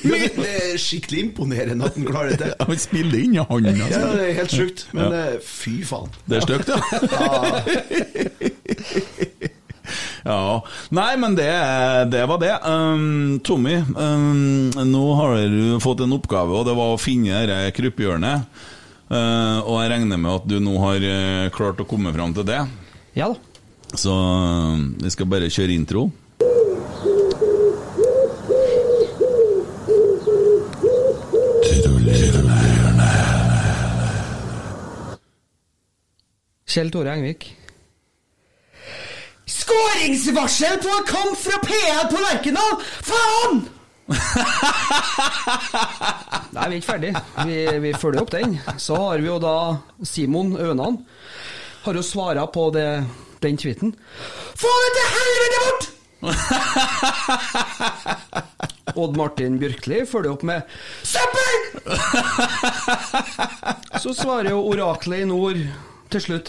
Speaker 4: Det er skikkelig imponerende at han klarer det.
Speaker 3: Han spiller inn, ja, Altså.
Speaker 4: Ja, det er helt sjukt. Men
Speaker 3: Ja.
Speaker 4: eh, fy faen.
Speaker 3: Det er stygt, ja. Ja. Nei, men det, det var det. Um, Tommy, um, nå har du fått en oppgave, og det var å finne dette krypehjørnet. Uh, og jeg regner med at du nå har uh, klart å komme fram til det.
Speaker 5: Ja da.
Speaker 3: Så vi skal bare kjøre intro.
Speaker 5: Kjell Tore Engvik. Skåringsvarsel på kamp fra PL på Lerkendal! Faen! Nei, vi er ikke ferdig. Vi, vi følger opp den. Så har vi jo da Simon Ønan. Har jo svara på det, den tweeten. Få det til helvete bort! Odd Martin Bjørkli følger opp med Søppel! Så svarer jo oraklet i nord til slutt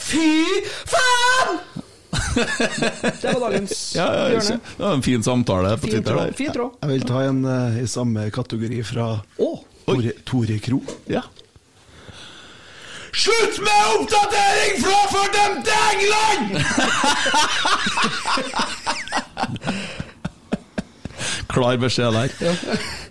Speaker 5: Fy faen! Det var dagens
Speaker 3: Ja, ja,
Speaker 5: hjørne.
Speaker 3: Det var en fin samtale på
Speaker 5: Fin
Speaker 3: Twitter
Speaker 5: tråd. Fin tråd.
Speaker 4: Jeg vil ta en uh, i samme kategori fra Tore, Tore Kro.
Speaker 3: Ja.
Speaker 2: Slutt med oppdatering fra fordømte England!
Speaker 3: Klar beskjed der.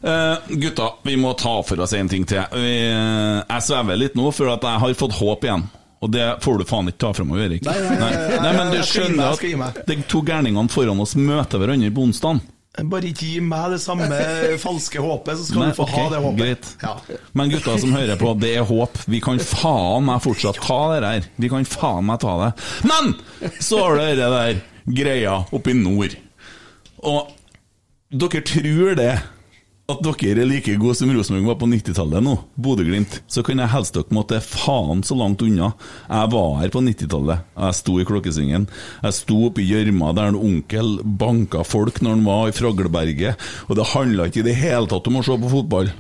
Speaker 3: Uh, gutta, vi må ta for oss en ting til. Vi, eh, jeg svever litt nå, for at jeg har fått håp igjen. Og det får du faen ikke ta fra meg, Erik.
Speaker 4: Nei, nei, nei, nei,
Speaker 3: men du skjønner at de to gærningene foran oss møter hverandre på onsdag.
Speaker 4: Bare ikke gi meg det samme falske håpet, så skal
Speaker 3: Nei,
Speaker 4: du få
Speaker 3: okay,
Speaker 4: ha det håpet. Ja.
Speaker 3: Men gutta som hører på, det er håp. Vi kan faen meg fortsatt ta det der. Vi kan faen meg ta det. Men så har du det der greia oppe i nord. Og dere tror det at dere er like gode som Rosenborg var på 90-tallet nå, Bodø-Glimt, så kan jeg helst dere måtte faen så langt unna. Jeg var her på 90-tallet. Jeg sto i Klokkesvingen. Jeg sto oppe i gjørma der en onkel banka folk når han var i Fragleberget. Og det handla ikke i det hele tatt om å se på fotball.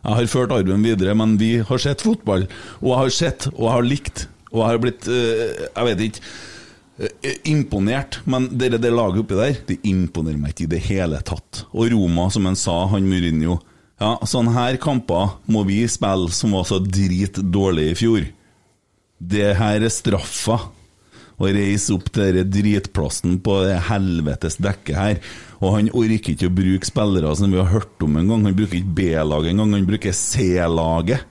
Speaker 3: Jeg har ført arven videre, men vi har sett fotball. Og jeg har sett, og jeg har likt, og jeg har blitt eh, Jeg vet ikke imponert, men det, det laget oppi der, det imponerer meg ikke i det hele tatt. Og Roma, som han sa, han Mourinho Ja, sånne her kamper må vi spille som var så dritdårlige i fjor. Det her er straffa. Å reise opp til den dritplassen på det helvetes dekket her. Og han orker ikke å bruke spillere som vi har hørt om en gang. Han bruker ikke B-laget engang, han bruker C-laget.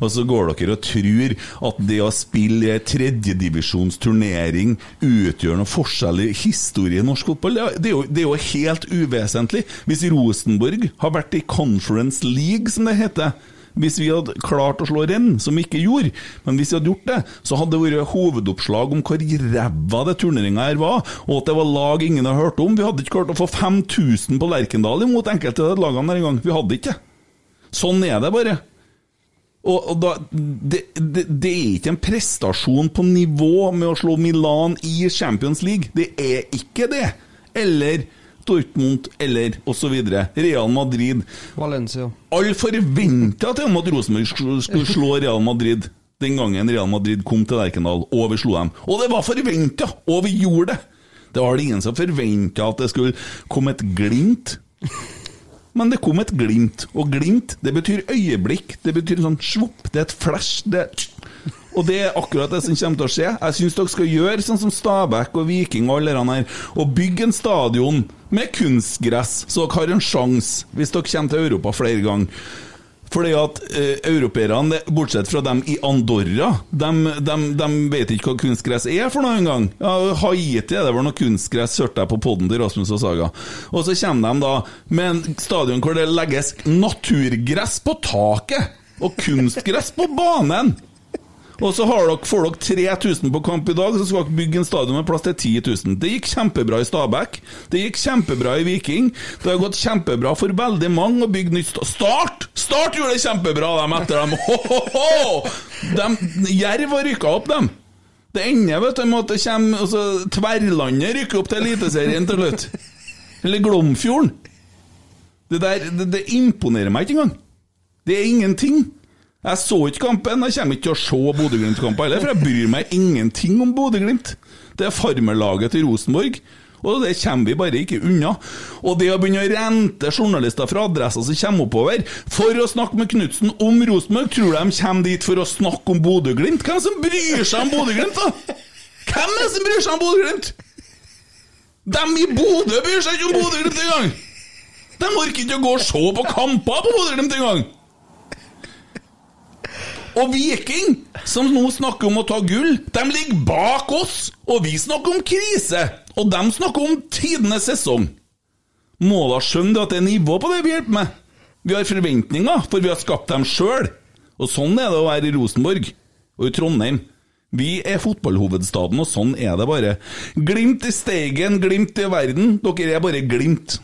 Speaker 3: Og så går dere og tror at det å spille tredjedivisjonsturnering utgjør noe forskjell i historie i norsk fotball. Det er- jo, det er jo helt uvesentlig. Hvis Rosenborg har vært i Conference League, som det heter hvis vi hadde klart å slå renn, som vi ikke gjorde, men hvis vi hadde gjort det, så hadde det vært hovedoppslag om hvor ræva det turneringa her var, og at det var lag ingen har hørt om. Vi hadde ikke klart å få 5000 på Lerkendal imot enkelte av lagene der engang. Vi hadde ikke det. Sånn er det bare. Og, og da, det, det, det er ikke en prestasjon på nivå med å slå Milan i Champions League. Det er ikke det. Eller Dortmund, eller osv. Real Madrid.
Speaker 5: Valencia.
Speaker 3: Alle forventa til at Rosenborg skulle skulle slå Real Madrid den gangen Real Madrid kom til Lerkendal, og vi slo dem. Og det var forventa, og vi gjorde det! Det var det ingen som forventa at det skulle komme et glimt. Men det kom et glimt, og glimt det betyr øyeblikk. Det betyr sånn svopp, det er et flash. Det og det er akkurat det som kommer til å skje. Jeg syns dere skal gjøre sånn som Stabæk og Viking og alle de her, og bygge en stadion med kunstgress, så dere har en sjanse hvis dere kommer til Europa flere ganger. Fordi at eh, europeerne, bortsett fra dem i Andorra, de, de, de vet ikke hva kunstgress er for noe engang. Ja, Haiti er det vel noe kunstgress, hørte jeg på poden til Rasmus og Saga. Og så kommer de da med en stadion hvor det legges naturgress på taket, og kunstgress på banen. Og så har dere, får dere 3000 på kamp i dag, så skal dere bygge en stadion med plass til 10 000. Det gikk kjempebra i Stabæk. Det gikk kjempebra i Viking. Det har gått kjempebra for veldig mange å bygge nytt sta- Start! Start gjorde det kjempebra, dem etter dem. Ho, ho, dem Jerv har rykka opp, dem. Det ender vet du, med at det kommer altså, Tverlandet rykker opp til Eliteserien til slutt. Eller Glomfjorden. Det der det, det imponerer meg ikke engang. Det er ingenting. Jeg så ikke kampen. Jeg kommer ikke til å se Bodø-Glimt-kamper heller, for jeg bryr meg ingenting om Bodø-Glimt. Det er farmerlaget til Rosenborg. Og det kommer vi bare ikke unna. Og det å begynne å rente journalister fra adresser som kommer oppover for å snakke med Knutsen om Rosenborg, tror de kommer dit for å snakke om Bodø-Glimt? Hvem som bryr seg om Bodø-Glimt, da? Hvem er det som bryr seg om Bodø-Glimt? Dem i Bodø bryr seg ikke om Bodø-Glimt engang! De orker ikke å gå og se på kamper på Bodø-Glimt engang! Og Viking, som nå snakker om å ta gull, de ligger bak oss! Og vi snakker om krise! Og de snakker om tidenes sesong. Må da skjønne at det er nivå på det vi hjelper med. Vi har forventninger, for vi har skapt dem sjøl. Og sånn er det å være i Rosenborg og i Trondheim. Vi er fotballhovedstaden, og sånn er det bare. Glimt i Steigen, glimt i verden. Dere er bare glimt.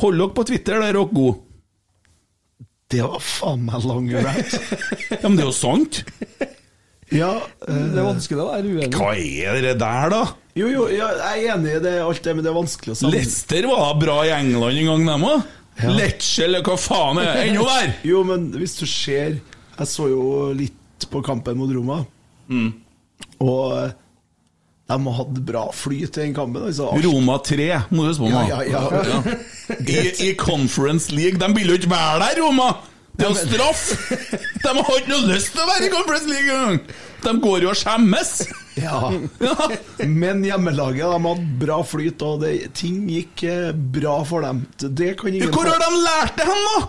Speaker 3: Hold dere på Twitter, der er dere gode.
Speaker 4: Det var faen meg lang rant.
Speaker 3: Ja, men det er jo sant.
Speaker 4: Ja, uh,
Speaker 5: Det er vanskelig å være uenig.
Speaker 3: Hva er det der, da?
Speaker 4: jo, jo, ja, jeg er enig i det, alt det, men det er vanskelig å sammen...
Speaker 3: Leicester var bra i England en gang, dem òg. Lecce, eller hva faen er det? Enda verre!
Speaker 4: Jo, men hvis du ser Jeg så jo litt på kampen mot Roma, og eh, de hadde bra flyt i den kampen. Altså.
Speaker 3: Roma 3, må du huske på.
Speaker 4: Ja, ja, ja.
Speaker 3: I, I Conference League. De vil jo ikke være der, Roma! Det er jo straff! De har ikke noe lyst til å være i Conference League engang! De går jo og skjemmes!
Speaker 4: Ja.
Speaker 3: Ja.
Speaker 4: Men hjemmelaget de hadde bra flyt, og det, ting gikk eh, bra for dem. Det kan ingen
Speaker 3: Hvor har de lært det hen, da?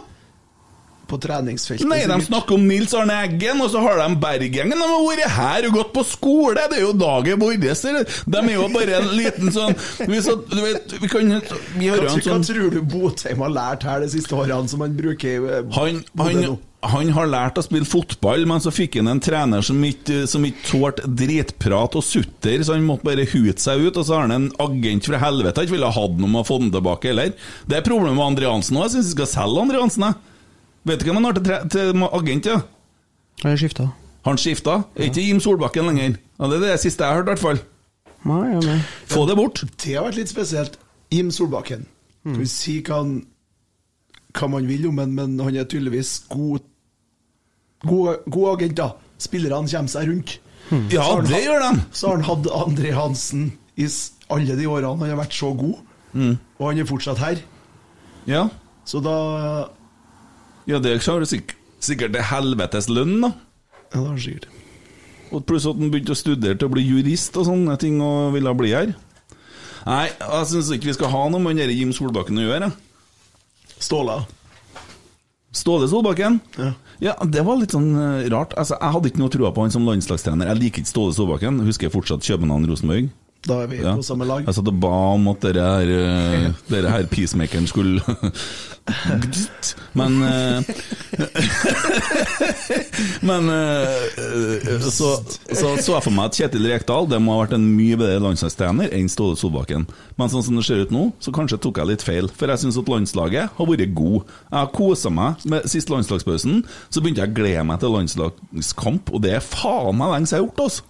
Speaker 4: På treningsfeltet.
Speaker 3: Nei, de snakker om Nils Arne Eggen, og så har de Berghengen. De har vært her og gått på skole, det er jo dagen vår. De er jo bare en liten sånn Vi, så, du vet, vi kan Vi har
Speaker 4: Hva,
Speaker 3: en
Speaker 4: hva
Speaker 3: sånn
Speaker 4: tror du Botheim har lært her de siste årene, som han bruker eh,
Speaker 3: han, han, han har lært å spille fotball, men så fikk han en trener som ikke, som ikke tålte dritprat og sutter, så han måtte bare hute seg ut. Og så har han en agent fra helvete han ikke ville hatt noe med å få den tilbake heller. Det er problemet med Andreansen òg. Jeg syns vi skal selge Andreansen jeg. Vet du hvem han har til, tre- til agent? Ja?
Speaker 5: Har jeg skifta?
Speaker 3: Han skifta? Er ikke Jim Solbakken lenger? Ja, det er det siste jeg har hørt, i hvert fall.
Speaker 5: Nei, ja, nei.
Speaker 3: Få det bort.
Speaker 4: Det har vært litt spesielt. Jim Solbakken. Skal vi si hva, han, hva man vil om ham, men han er tydeligvis god, god, god agent, da. Spillerne kommer seg rundt.
Speaker 3: Ja,
Speaker 4: har han
Speaker 3: det gjør de.
Speaker 4: Så har han hatt André Hansen i alle de årene han har vært så god,
Speaker 3: Mm.
Speaker 4: og han er fortsatt her.
Speaker 3: Ja.
Speaker 4: Så da
Speaker 3: ja, det har du sikk sikkert til helvetes lønn, da.
Speaker 4: Ja, det har han sikkert.
Speaker 3: Og pluss at han begynte å studere til å bli jurist og sånne ting, og ville bli her. Nei, jeg syns ikke vi skal ha noe med der Jim Solbakken å gjøre.
Speaker 4: Ståle.
Speaker 3: Ståle Solbakken?
Speaker 4: Ja. ja.
Speaker 3: det var litt sånn eh, rart. Altså, Jeg hadde ikke noe trua på han som landslagstrener. Jeg liker ikke Ståle Solbakken. Husker jeg fortsatt København-Rosenborg.
Speaker 4: Da er vi
Speaker 3: Ja.
Speaker 4: på samme lag.
Speaker 3: Jeg satt og ba om at dere her, eh, dere her peacemakeren skulle Men eh, Men eh, så, så så jeg for meg at Kjetil Rekdal Det må ha vært en mye bedre landslagstrener enn Ståle Solbakken. Men sånn som det ser ut nå, så kanskje tok jeg litt feil. For jeg syns at landslaget har vært god. Jeg har kosa meg med siste landslagspausen. Så begynte jeg å glede meg til landslagskamp, og det er faen meg lenge siden jeg har gjort, altså.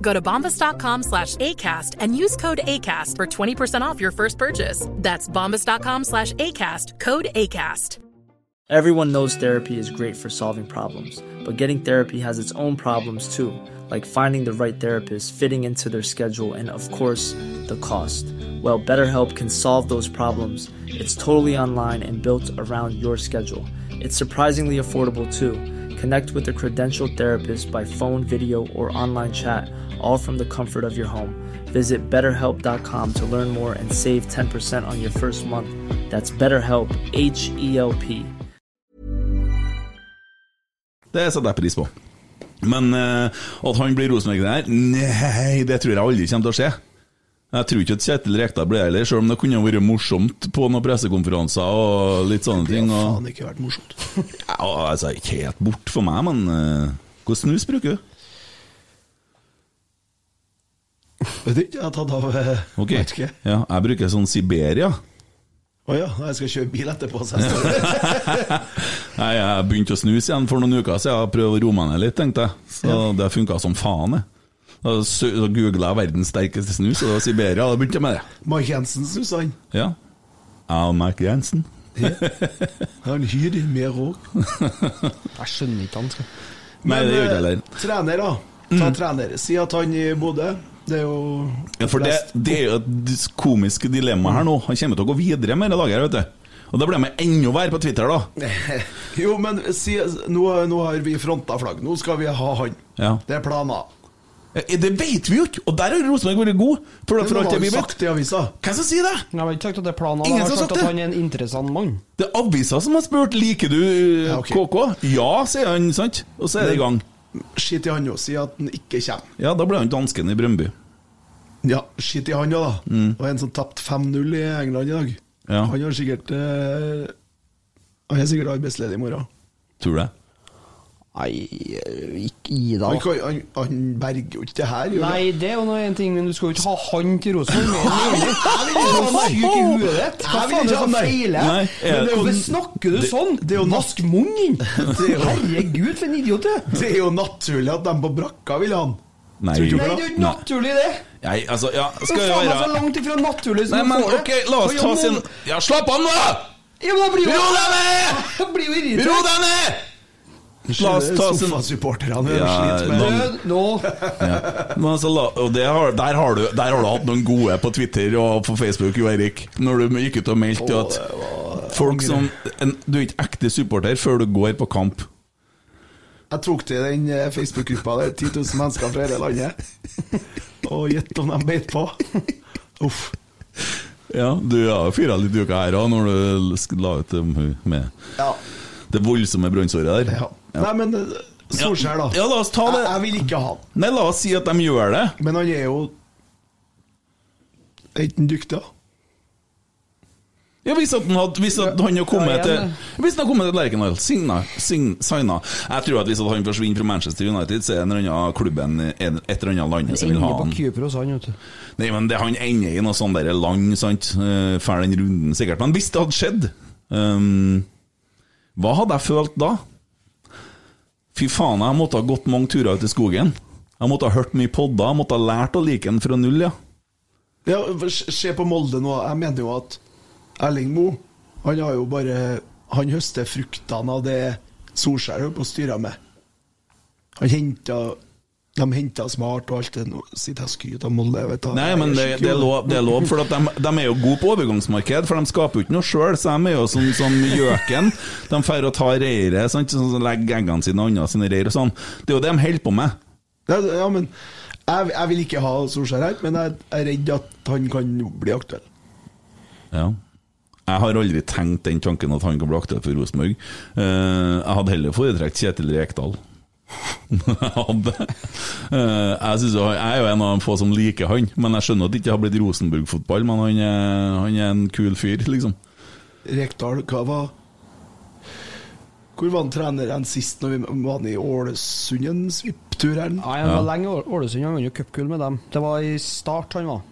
Speaker 6: Go to bombas.com slash ACAST and use code ACAST for 20% off your first purchase. That's bombas.com slash ACAST, code ACAST.
Speaker 7: Everyone knows therapy is great for solving problems, but getting therapy has its own problems too, like finding the right therapist, fitting into their schedule, and of course, the cost. Well, BetterHelp can solve those problems. It's totally online and built around your schedule. It's surprisingly affordable too. Connect with a credentialed therapist by phone, video, or online chat, all from the comfort of your home. Visit betterhelp.com to learn more and save 10% on your first month. That's BetterHelp, H E L P.
Speaker 3: Det setter jeg. Men eh, at han blir Rosenborg-trener, nei, det tror jeg aldri kommer. Jeg tror ikke at Kjetil Rekdal ble heller, selv om det kunne vært morsomt på noen pressekonferanser og litt sånne ting.
Speaker 4: Det har faen ikke vært morsomt.
Speaker 3: ja, altså, ikke helt bort for meg, men uh, hva snus bruker du?
Speaker 4: Vet ikke, jeg har tatt av uh,
Speaker 3: Ok,
Speaker 4: vet
Speaker 3: ja, Jeg bruker sånn Siberia.
Speaker 4: Å ja, jeg skal kjøre bil etterpå. Så jeg
Speaker 3: Nei, Jeg begynte å snuse igjen for noen uker siden og prøvde å roe meg ned litt, tenkte jeg. Så det funka som faen. jeg. Da googla jeg 'verdens sterkeste snus', og det var Siberia. Da begynte jeg med det.
Speaker 4: Mike Jensen syns han.
Speaker 3: Ja. Al Mac Jensen.
Speaker 4: Han hyr mer òg.
Speaker 5: Jeg skjønner ikke han. skal.
Speaker 3: Nei, det gjør ikke jeg heller.
Speaker 4: Trener, da. Ta trener. Si at han i Bodø Det er jo
Speaker 3: Ja, for det, det er jo et komisk dilemma her nå. Han kommer til å gå videre med det laget vet du. Og da blir de enda verre på Twitter, da.
Speaker 4: Jo, men si, nå, nå har vi fronta flagg. Nå skal vi ha han.
Speaker 3: Ja.
Speaker 4: Det er planer.
Speaker 3: Eh, Det vet vi jo ikke! Og der har Rosenborg vært god. For, for
Speaker 4: Det
Speaker 3: alt det
Speaker 4: jo sagt i avisa.
Speaker 3: Hvem som sier det?
Speaker 5: Jeg har ikke sagt at det er planen.
Speaker 3: Ingen
Speaker 5: har sagt at han er en interessant mann.
Speaker 3: Det er avisa som har spurt Liker du eh,
Speaker 4: Ja, okay.
Speaker 3: KK. Ja, sier han, sant? Og så er det i gang.
Speaker 4: Skitt i han og si at han ikke kommer.
Speaker 3: Ja, da ble han dansken i Brøndby.
Speaker 4: Ja, skitt i han òg, da. Mm. Og en som tapte 5-0 i England i dag.
Speaker 3: Ja.
Speaker 4: Han har sikkert eh, Han er sikkert arbeidsledig i morgen.
Speaker 3: Tror du det?
Speaker 5: Nei, ikke gi deg,
Speaker 4: Han,
Speaker 5: da.
Speaker 4: kan, han, han berger jo ikke det her. gjør?
Speaker 5: Nei, det er jo en ting, men du skal jo ikke ha han til Rosenborg. Jeg vil ikke ha du syk i huet ditt? Hva faen er det som feiler? Hvorfor snakker du sånn?
Speaker 4: det er jo
Speaker 5: Vask munnen din!
Speaker 4: Er
Speaker 5: Herregud, for en idiot du er!
Speaker 4: Det er jo naturlig at de på brakka vil ha han.
Speaker 3: Nei.
Speaker 5: Nei, det er jo ikke naturlig, det!
Speaker 3: Nei, altså, ja, skal jo
Speaker 5: faen så langt ifra naturlig som
Speaker 3: Nei, men
Speaker 5: får det.
Speaker 3: ok, la oss ta sin Ja, slapp av nå!
Speaker 5: Ja, men blir jo
Speaker 3: Ro deg ned! Ro deg ned! La oss ta sin
Speaker 4: Sofasupporterne
Speaker 3: Ja,
Speaker 4: sliter med
Speaker 5: Død nå.
Speaker 3: Men altså, la, og har, der, har du, der har du hatt noen gode på Twitter og på Facebook, jo, Eirik, Når du gikk ut og meldte at folk som en, Du er ikke ekte supporter før du går på kamp.
Speaker 4: Jeg tok til den eh, Facebook-gruppa der, 10 000 mennesker fra hele landet. Og gjett om de beit på. Uff.
Speaker 3: Ja, du har jo fyra litt i her òg, når du la ut med det voldsomme brannsåret der.
Speaker 4: ja. Nei, men eh, Solskjær, da.
Speaker 3: Ja, la oss ta det.
Speaker 4: Jeg, jeg vil ikke ha han.
Speaker 3: Nei, la oss si at de gjør det.
Speaker 4: Men han er jo enten dyktig, da?
Speaker 3: Ja, Hvis at han hadde Hvis at han hadde kommet
Speaker 5: Ja,
Speaker 3: til Hvis han hadde kommet til Lerkendal, signa, signa Jeg tror at hvis at han forsvinner fra Manchester United, så er det en eller annen klubben i et eller annet land som vil ha han.
Speaker 5: Kypros, han, vet du.
Speaker 3: Nei, men det, han ender i noe sånt der land, sant? Eh, den runden, sikkert. Men hvis det hadde skjedd, um, hva hadde jeg følt da? Fy faen, jeg måtte ha gått mange turer ut i skogen. Jeg måtte ha hørt mye podder, jeg måtte ha lært å like den fra null, ja.
Speaker 4: Ja, se på Molde nå. Jeg mener jo at Erling Moe Han har jo bare Han høster fruktene av det Solskjær holder på å styre med. Han henta De henta smart og alt det Nå sitter jeg og skryter av Molde.
Speaker 3: Nei, men det, det, er lov, det er lov, for de, de er jo gode på overgangsmarked, for de skaper jo ikke noe sjøl. Så de er jo sånn som gjøken. De drar og tar reiret? Sånn, så legger eggene sine og andre sine reir og sånn. Det er jo det de holder på med.
Speaker 4: Ja, ja, men jeg, jeg vil ikke ha Solskjær her, men jeg er redd at han kan bli aktuell.
Speaker 3: Ja. Jeg har aldri tenkt den tanken at han kan bli aktuell for Rosenborg. Eh, jeg hadde heller foretrekt Kjetil Rekdal. hadde. Eh, jeg, synes jeg er jo en av de få som liker han, men jeg skjønner at det ikke har blitt Rosenborg-fotball. Men han er, han er en kul fyr, liksom.
Speaker 4: Rekdal, hva var Hvor var han treneren sist når vi var i Ålesund en svipptur
Speaker 5: han var lenge i Ålesund, han vant jo cupgull med dem. Det var i start han var.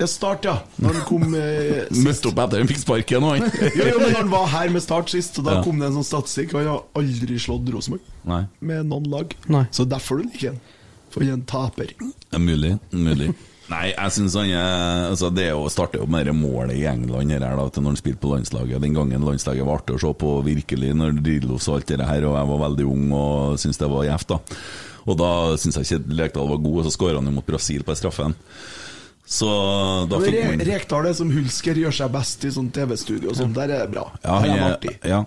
Speaker 4: Ja, Start, ja. Når han kom eh,
Speaker 3: Møtte opp etter han fikk sparken, og han.
Speaker 4: jo, jo, men han var her med Start sist, og da
Speaker 3: Ja.
Speaker 4: kom det en sånn statistikk. Han har aldri slått Rosenborg med noen lag.
Speaker 5: Nei.
Speaker 4: Så derfor du liker han. For han er en taper.
Speaker 3: Det er mulig. mulig. Nei, jeg syns han er altså Det å starte opp med det målet i England her, da, til når han spilte på landslaget. Den gangen landslaget var artig å se på, virkelig, når Drillos og alt det her, og jeg var veldig ung og syntes det var gjevt. da Og da syns jeg ikke Lekdal var god, og så skåra han jo mot Brasil på straffen. Så da fikk
Speaker 4: Re
Speaker 3: man
Speaker 4: Rekdal er som Hulsker gjør seg best i sånn TV-studio og sånn. Der er det bra.
Speaker 3: Ja,
Speaker 4: Der
Speaker 3: han
Speaker 4: er
Speaker 3: er,
Speaker 4: artig.
Speaker 3: ja.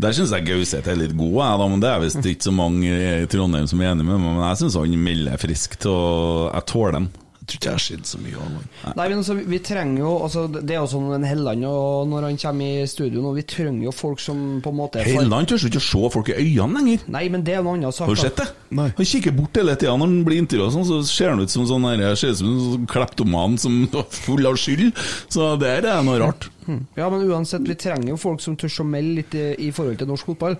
Speaker 3: Der syns jeg Gauseth er litt god, jeg, da, men det er visst ikke så mange i Trondheim som er enig med meg. Men jeg syns han melder friskt, og jeg tåler den.
Speaker 4: Jeg tror ikke jeg har sett så mye av han.
Speaker 5: Nei, men altså, vi trenger jo altså, Det er jo sånn en Helland og når han kommer i studio nå, vi trenger jo folk som på en måte
Speaker 3: Helland tør ikke å se folk i øynene lenger.
Speaker 5: Nei, men det er noe annet sak.
Speaker 3: Har du sett det? Nei. Han kikker bort hele tida når han blir intervjua, sånn, så ser han ut som sånn her- ser ut som en sånn kleptoman som er full av skyld. Så det her er noe rart.
Speaker 5: Hmm. Ja, men uansett, vi trenger jo folk som tør å melde litt i, i forhold til norsk fotball.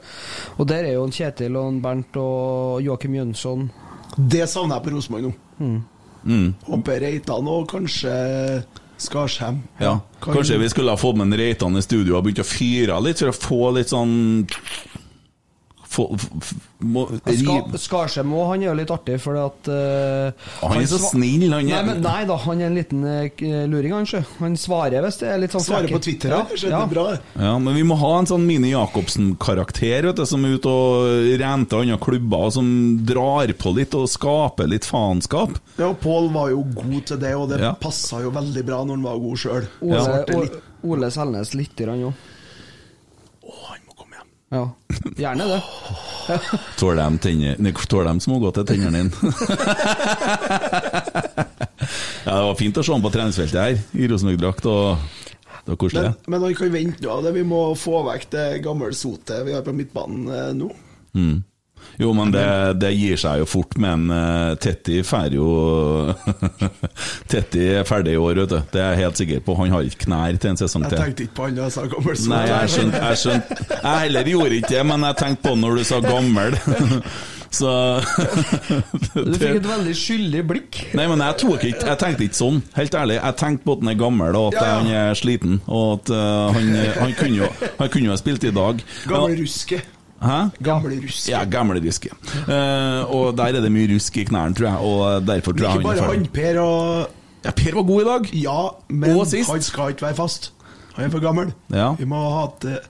Speaker 5: Og der er jo en Kjetil og en Bernt og Joakim Jønsson.
Speaker 4: Det savner jeg på Rosenborg nå.
Speaker 5: Hmm.
Speaker 3: Mm.
Speaker 4: Håper Reitan og kanskje Skarsheim.
Speaker 3: Ja. Kanskje vi skulle ha fått med en Reitan i studio og begynt å fyre litt, for å få litt sånn få, må,
Speaker 5: Ska, Skarsheim òg, han er jo litt artig, for at uh,
Speaker 3: Han er så snill, han er-
Speaker 5: Nei, men, nei da, han er en liten uh, luring, han, sjø. Han svarer hvis det er litt sånn
Speaker 4: Svarer på Twitter,
Speaker 5: ja,
Speaker 4: kanskje.
Speaker 5: ja.
Speaker 4: Det er bra.
Speaker 3: Ja, men vi må ha en sånn Mini Jacobsen-karakter vet du, som er ute og renter andre klubber, som drar på litt og skaper litt faenskap.
Speaker 4: Ja, og Pål var jo god til det, og det
Speaker 3: Ja.
Speaker 4: passa jo veldig bra når han var god sjøl.
Speaker 5: Ole, Ole, Ole Selnes litt grann òg. Å, han må komme hjem. Ja, gjerne det.
Speaker 3: Tåler de, tenner, tåler de smågodt til tennene dine? ja, det var fint å se ham på treningsfeltet her, i Rosenborg-drakt. Det var koselig.
Speaker 4: Men, men han kan vente nå. Det, vi må få vekk det gamle sotet vi har på midtbanen eh, nå.
Speaker 3: Mm. Jo, men det, det gir seg jo fort, men uh, Tetti får jo Tetti er ferdig i år, vet du. Det er jeg helt sikker på. Han har ikke knær til en sesong til.
Speaker 4: Jeg tenkte ikke på han da jeg sa gammel.
Speaker 3: Nei, jeg skjønte, jeg skjønte Jeg heller gjorde ikke det, men jeg tenkte på han når du sa gammel. Så
Speaker 5: Du fikk et veldig skyldig blikk.
Speaker 3: Nei, men jeg tok ikke Jeg tenkte ikke sånn, helt ærlig. Jeg tenkte på at han er gammel, og at
Speaker 4: Ja, ja.
Speaker 3: han er sliten. Og at uh, han, han kunne jo Han kunne jo ha spilt i dag.
Speaker 4: Gammel ruske.
Speaker 3: Hæ?
Speaker 4: Gamle ruske.
Speaker 3: Ja, gamle ruske. Uh, og der er det mye rusk i knærne, tror jeg. Og derfor tror jeg
Speaker 4: Ikke bare han. Per og
Speaker 3: Ja, Per var god i dag.
Speaker 4: Ja, men han skal ikke være fast. Han er for gammel.
Speaker 3: Ja.
Speaker 4: Vi må ha hatt eh,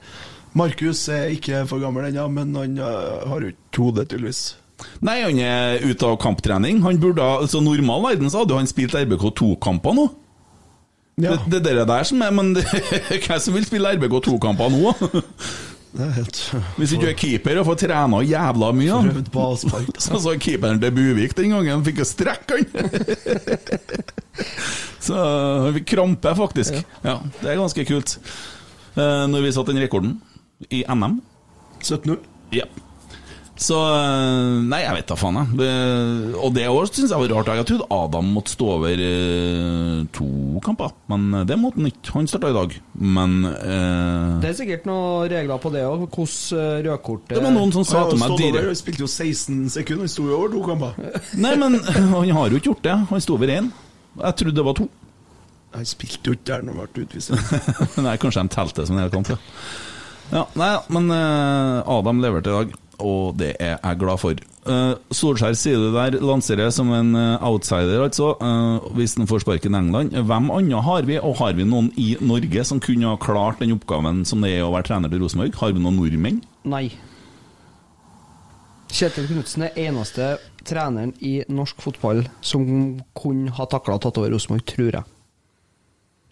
Speaker 4: Markus er ikke for gammel ennå, men han eh, har jo ikke hodet, tydeligvis.
Speaker 3: Nei, han er ute av kamptrening. Han burde, altså Normal verden så hadde han spilt RBK 2-kamper nå.
Speaker 4: Ja.
Speaker 3: Det, det er det der som er Men det, hvem som vil spille RBK 2-kamper nå?
Speaker 4: Det er helt
Speaker 3: Hvis ikke du er keeper og får trena jævla mye.
Speaker 4: Prøvd på asfalt.
Speaker 3: Så sa keeperen til Buvik den gangen fikk jo strekk, han! så han fikk krampe, faktisk. Ja, Det er ganske kult. Eh, når vi satte den rekorden i NM
Speaker 4: 17-0.
Speaker 3: Ja. Så eh, Nei, jeg vet da faen, jeg. Og det òg syns jeg var rart. Jeg trodde Adam måtte stå over eh, to kamper, men det måtte han ikke. Han starta i dag. Men eh,
Speaker 5: Det er sikkert noen regler på det òg, hvordan eh, rødkortet
Speaker 3: Det var noen som sa til meg
Speaker 4: stått Han spilte jo 16 sekunder, han sto jo over to kamper.
Speaker 3: Nei, men han har jo ikke gjort det. Han sto over én. Jeg trodde det var to.
Speaker 4: Han spilte jo ikke der når han ble utvist.
Speaker 3: nei, kanskje de telte som en hel kamp, ja. ja. Nei, men eh, Adam leverte i dag, og det er jeg glad for. Uh, Solskjær sier du der, lanserer som en eh, outsider, altså. uh, hvis han får sparken i England. Hvem andre har vi, og har vi noen i Norge som kunne ha klart den oppgaven som det er å være trener til Rosenborg? Har vi noen nordmenn?
Speaker 5: Nei. Kjetil Knutsen er eneste treneren i norsk fotball som kunne ha takla tatt over Rosenborg, tror jeg.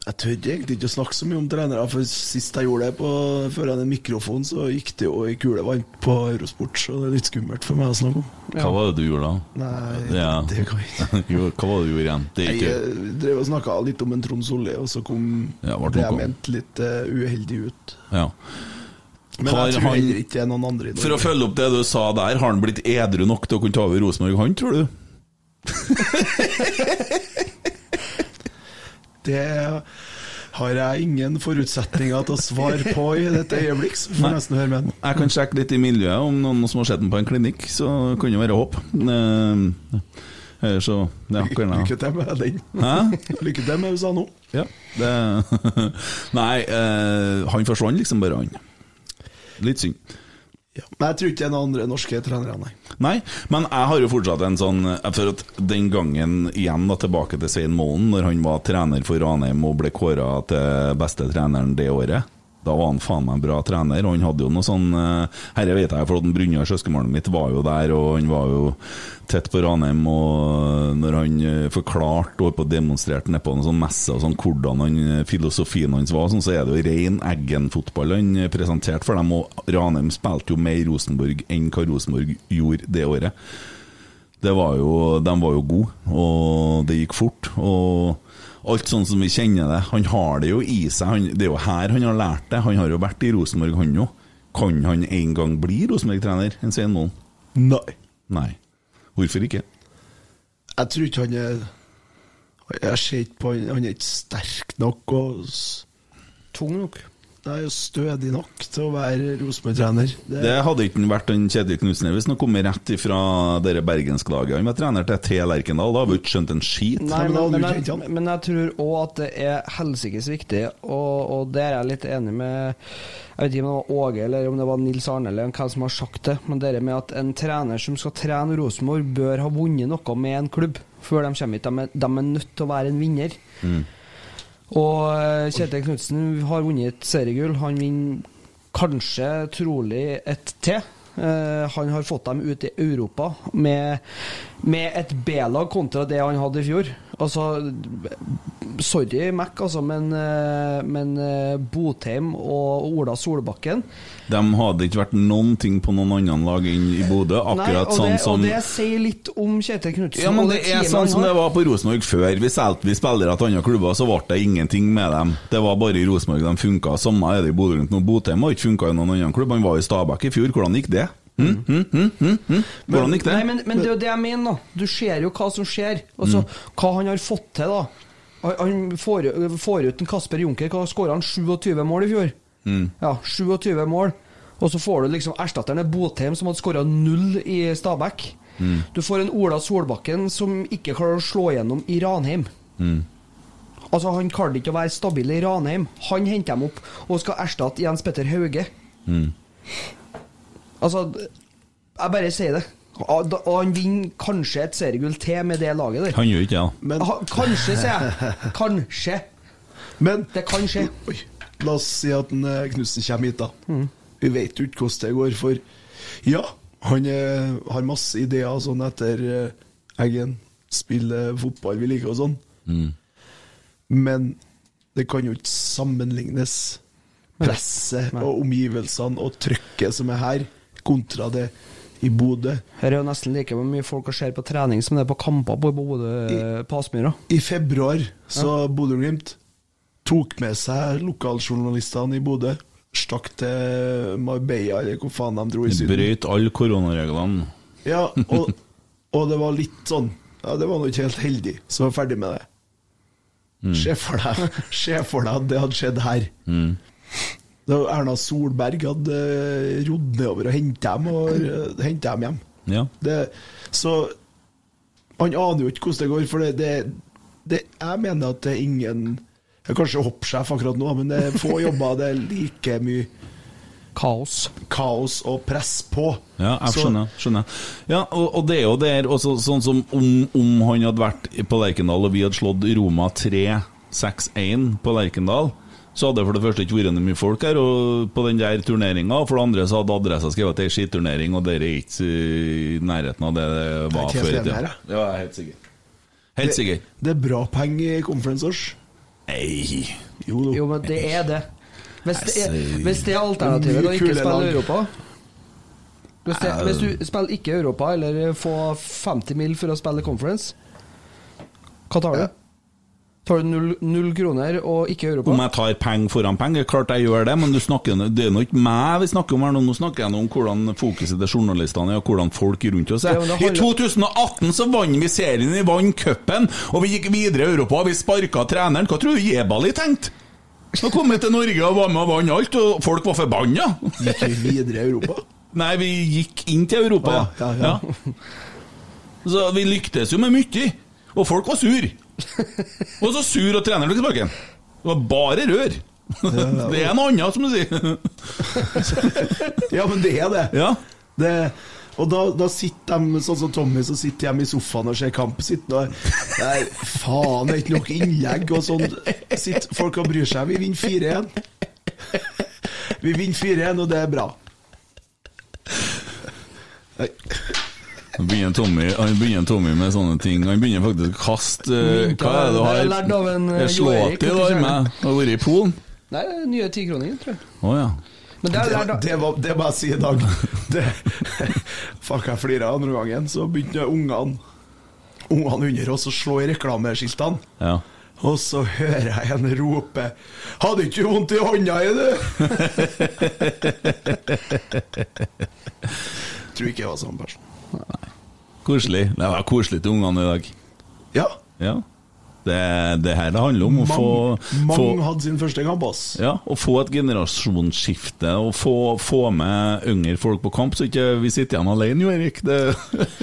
Speaker 4: Jeg tør egentlig ikke å snakke så mye om trenere, for sist jeg gjorde det på, foran en mikrofon, så gikk det jo i kulevann på Eurosport, så det er litt skummelt for meg å snakke om.
Speaker 3: Hva var det du gjorde da?
Speaker 4: Nei,
Speaker 3: Ja.
Speaker 4: det kan jeg ikke.
Speaker 3: jo, hva var det du gjorde igjen? Det er
Speaker 4: Jeg
Speaker 3: ikke
Speaker 4: eh, drev og snakka litt om en Trond Solli, og så kom
Speaker 3: Ja,
Speaker 4: det jeg mente, litt uh, uheldig ut.
Speaker 3: Ja.
Speaker 4: Men
Speaker 3: Har
Speaker 4: jeg tror
Speaker 3: han-
Speaker 4: heller ikke det er noen andre i
Speaker 3: For å følge opp det du sa der, har han blitt edru nok til å kunne ta over Rosenborg, han, tror du?
Speaker 4: Det har jeg ingen forutsetninger til å svare på i dette øyeblikk, så får jeg nesten høre med den.
Speaker 3: Jeg kan sjekke litt i miljøet om noen som har sett den på en klinikk, så kan det være håp. Eh, eh, Så ja,
Speaker 4: Lykke til med den. Lykke til med USA nå.
Speaker 3: Ja, det Nei, eh, han forsvant liksom bare, han. Litt synd.
Speaker 4: Men jeg tror ikke det er noen andre norske trenere, nei.
Speaker 3: Nei, men jeg har jo fortsatt en sånn For at den gangen igjen da tilbake til Svein Målen, når han var trener for Ranheim og ble kåra til beste treneren det året. Da var han faen meg en bra trener, og han hadde jo noe sånn eh, Herre vet jeg, for at Brynjar søskenbarnet mitt var jo der, og han var jo tett på Ranheim, og når han eh, forklarte og på demonstrerte nedpå en sånn messe og sånn hvordan han, eh, filosofien hans var, sånn, så er det jo ren Eggen-fotball han eh, presenterte for dem, og Ranheim spilte jo mer Rosenborg enn hva Rosenborg gjorde det året. Det var jo, de var jo gode, og det gikk fort. Og alt sånn som vi kjenner det. Han har det jo i seg. Han, det er jo her han har lært det. Han har jo vært i Rosenborg, han òg. Kan han en gang bli Rosenborg-trener? En Svein måned?
Speaker 4: Nei.
Speaker 3: Nei. Hvorfor ikke?
Speaker 4: Jeg tror ikke han er Jeg ser ikke på han Han er ikke sterk nok og
Speaker 5: Tung nok.
Speaker 4: Nei, jo stødig nok til å være Rosenborg-trener. Det-
Speaker 3: Det hadde ikke vært den Kjetil Knutsen hvis han hadde kommet rett ifra dere bergenslaget. Han var trener til T. Lerkendal, da har vi ikke skjønt en skit.
Speaker 5: Nei, men, men, jeg, men jeg tror òg at det er helsikes viktig, og, og det er jeg litt enig med Jeg vet ikke om det var Åge eller om det var Nils Arne eller hvem som har sagt det, men det med at en trener som skal trene Rosenborg, bør ha vunnet noe med en klubb før de kommer hit. De er, de er nødt til å være en vinner. Og eh, Kjetil Knutsen har vunnet et seriegull. Han vinner kanskje, trolig, et til. Eh, han har fått dem ut i Europa med, med et B-lag kontra det han hadde i fjor. Altså, sorry, Mac, altså, men, eh, men eh, Botheim og Ola Solbakken
Speaker 3: De hadde ikke vært noen ting på noen annen lag enn i Bodø, akkurat
Speaker 5: Nei,
Speaker 3: sånn
Speaker 5: det,
Speaker 3: som
Speaker 5: Og det sier litt om Kjetil Knutsen.
Speaker 3: Ja, men
Speaker 5: det,
Speaker 3: det er sånn som det var på Rosenborg før. Vi solgte vi spillere til andre klubber, så ble det ingenting med dem. Det var bare i Rosenborg de funka. Samme er det i Bodø-Glimt nå. Botheim har ikke funka i noen annen klubb. Han var i Stabæk i fjor. Hvordan gikk det? Hm? mm, mm, Hm? Hm? Hvordan gikk det?
Speaker 5: Nei, men, men det er jo det jeg mener, da. Du ser jo hva som skjer. Altså, Hva han har fått til, da. Han- får, får ut en Kasper Junker. Hva skåra han? 27 mål i fjor?
Speaker 3: Mm.
Speaker 5: Ja, 27 mål. Og så får du liksom erstatteren er Botheim, som hadde skåra null i Stabæk.
Speaker 3: Mm.
Speaker 5: Du får en Ola Solbakken som ikke klarer å slå gjennom i Ranheim.
Speaker 3: Mm.
Speaker 5: Altså Han klarte ikke å være stabil i Ranheim. Han henter dem opp og skal erstatte Jens Petter Hauge.
Speaker 3: Mm.
Speaker 5: Altså, jeg bare sier det. Og han vinner kanskje et seriegull til med det laget der.
Speaker 3: Han gjør ikke det.
Speaker 5: Ha- Kanskje, sier jeg. Kanskje.
Speaker 4: Men
Speaker 5: Det kan skje.
Speaker 4: Oi, la oss si at eh, Knutsen kommer hit, da.
Speaker 5: Mm.
Speaker 4: Vi vet jo ikke hvordan det går, for ja, han er, har masse ideer sånn etter eh, Eggen. Spille fotball vi liker og sånn.
Speaker 3: Mm.
Speaker 4: Men det kan jo ikke sammenlignes presset og omgivelsene og trøkket som er her, kontra det i Bodø.
Speaker 5: Her er jo nesten like mye folk og ser på trening som det er på kamper på Bodø på Aspmyra.
Speaker 4: I februar så Bodø-Glimt tok med seg lokaljournalistene i Bodø, stakk til Marbella, eller hvor faen de dro i
Speaker 3: De
Speaker 4: Syden.
Speaker 3: brøyt alle koronareglene.
Speaker 4: Ja, og, og det var litt sånn Ja, det var nå ikke helt heldig, så var ferdig med det.
Speaker 3: Mm.
Speaker 4: Se for deg Se for deg at det hadde skjedd her.
Speaker 3: Mm.
Speaker 4: Da Erna Solberg hadde eh, rodd nedover og hentet dem og eh, dem hjem.
Speaker 3: Ja.
Speaker 4: Det, så han aner jo ikke hvordan det går, for det, det, det Jeg mener at det er ingen Jeg er kanskje hoppsjef akkurat nå, men det er få jobber det er like mye
Speaker 5: Kaos.
Speaker 4: Kaos og press på.
Speaker 3: Ja, jeg skjønner. skjønner. Ja, og, og det er jo der også, sånn som om, om han hadde vært på Lerkendal og vi hadde slått Roma 3-6-1 på Lerkendal, så hadde det for det første ikke vært noe mye folk her og på den der turneringa. For det andre så hadde adressa skrevet at det er skitturnering, og det er ikke i nærheten av det det var før i tida. Ja, jeg er helt sikker. Helt sikker.
Speaker 4: Det, det er bra penger i Conference Års.
Speaker 3: Nei
Speaker 4: Jo,
Speaker 5: Jo, men det er det. Hvis det er, hvis det er alternativet å ikke spille. Europa hvis, det, hvis du spiller ikke Europa, eller får 50 mil for å spille conference, hva tar du? Tar du null, null kroner og ikke Europa?
Speaker 3: Om jeg tar penger foran penger, klart jeg gjør det, men du snakker, det er nå ikke meg vi snakker om her nå. Nå snakker jeg om hvordan fokuset til journalistene er, og hvordan folk rundt oss er.
Speaker 5: Ja,
Speaker 3: I 2018 så vant vi serien, vi vant cupen, og vi gikk videre i Europa. Vi sparka treneren. Hva tror du Jebali tenkte? Han kom til Norge og var med og vant alt, og folk var forbanna.
Speaker 4: Gikk vi videre i Europa?
Speaker 3: Nei, vi gikk inn til Europa.
Speaker 4: Ja, ja, ja.
Speaker 3: Så vi lyktes jo med mye, og folk var sur. Og så sur og treneren tok sparken. Det var bare rør. Det er noe annet, som du sier.
Speaker 4: Ja, men det er det.
Speaker 3: Ja.
Speaker 4: det og da, da sitter de, sånn som Tommy, så sitter de i sofaen og ser kamp. Sitter og Nei, faen, det er ikke nok innlegg og sånn. Sitter folk og bryr seg. Vi vinner 4-1. Vi vinner 4-1, og det er bra. Nei.
Speaker 3: Nå begynner Tommy, han begynner Tommy med sånne ting. Han begynner faktisk å kaste eh, Hva er det du
Speaker 5: har lært av en, eh,
Speaker 3: der med. Har vært i Polen?
Speaker 5: Nei, det nye tikroninger, tror jeg.
Speaker 3: Oh, ja.
Speaker 5: Men det har
Speaker 4: Det, det, var, det må jeg si i dag. Det, fuck, jeg flira andre gangen. Så begynte ungene Ungene under oss å slå i reklameskiltene.
Speaker 3: ja.
Speaker 4: Og så hører jeg en rope 'Hadde ikke du vondt i hånda i det?' Tror ikke jeg var sånn person.
Speaker 3: Koselig. Det var koselig til ungene i dag.
Speaker 4: Ja.
Speaker 3: Ja. Det, det her det handler om å få,
Speaker 4: Mange
Speaker 3: få
Speaker 4: hadde sin første kamp, ass.
Speaker 3: Ja, Å få et generasjonsskifte og få, få med yngre folk på kamp, så ikke vi sitter igjen alene, jo, Erik. Det,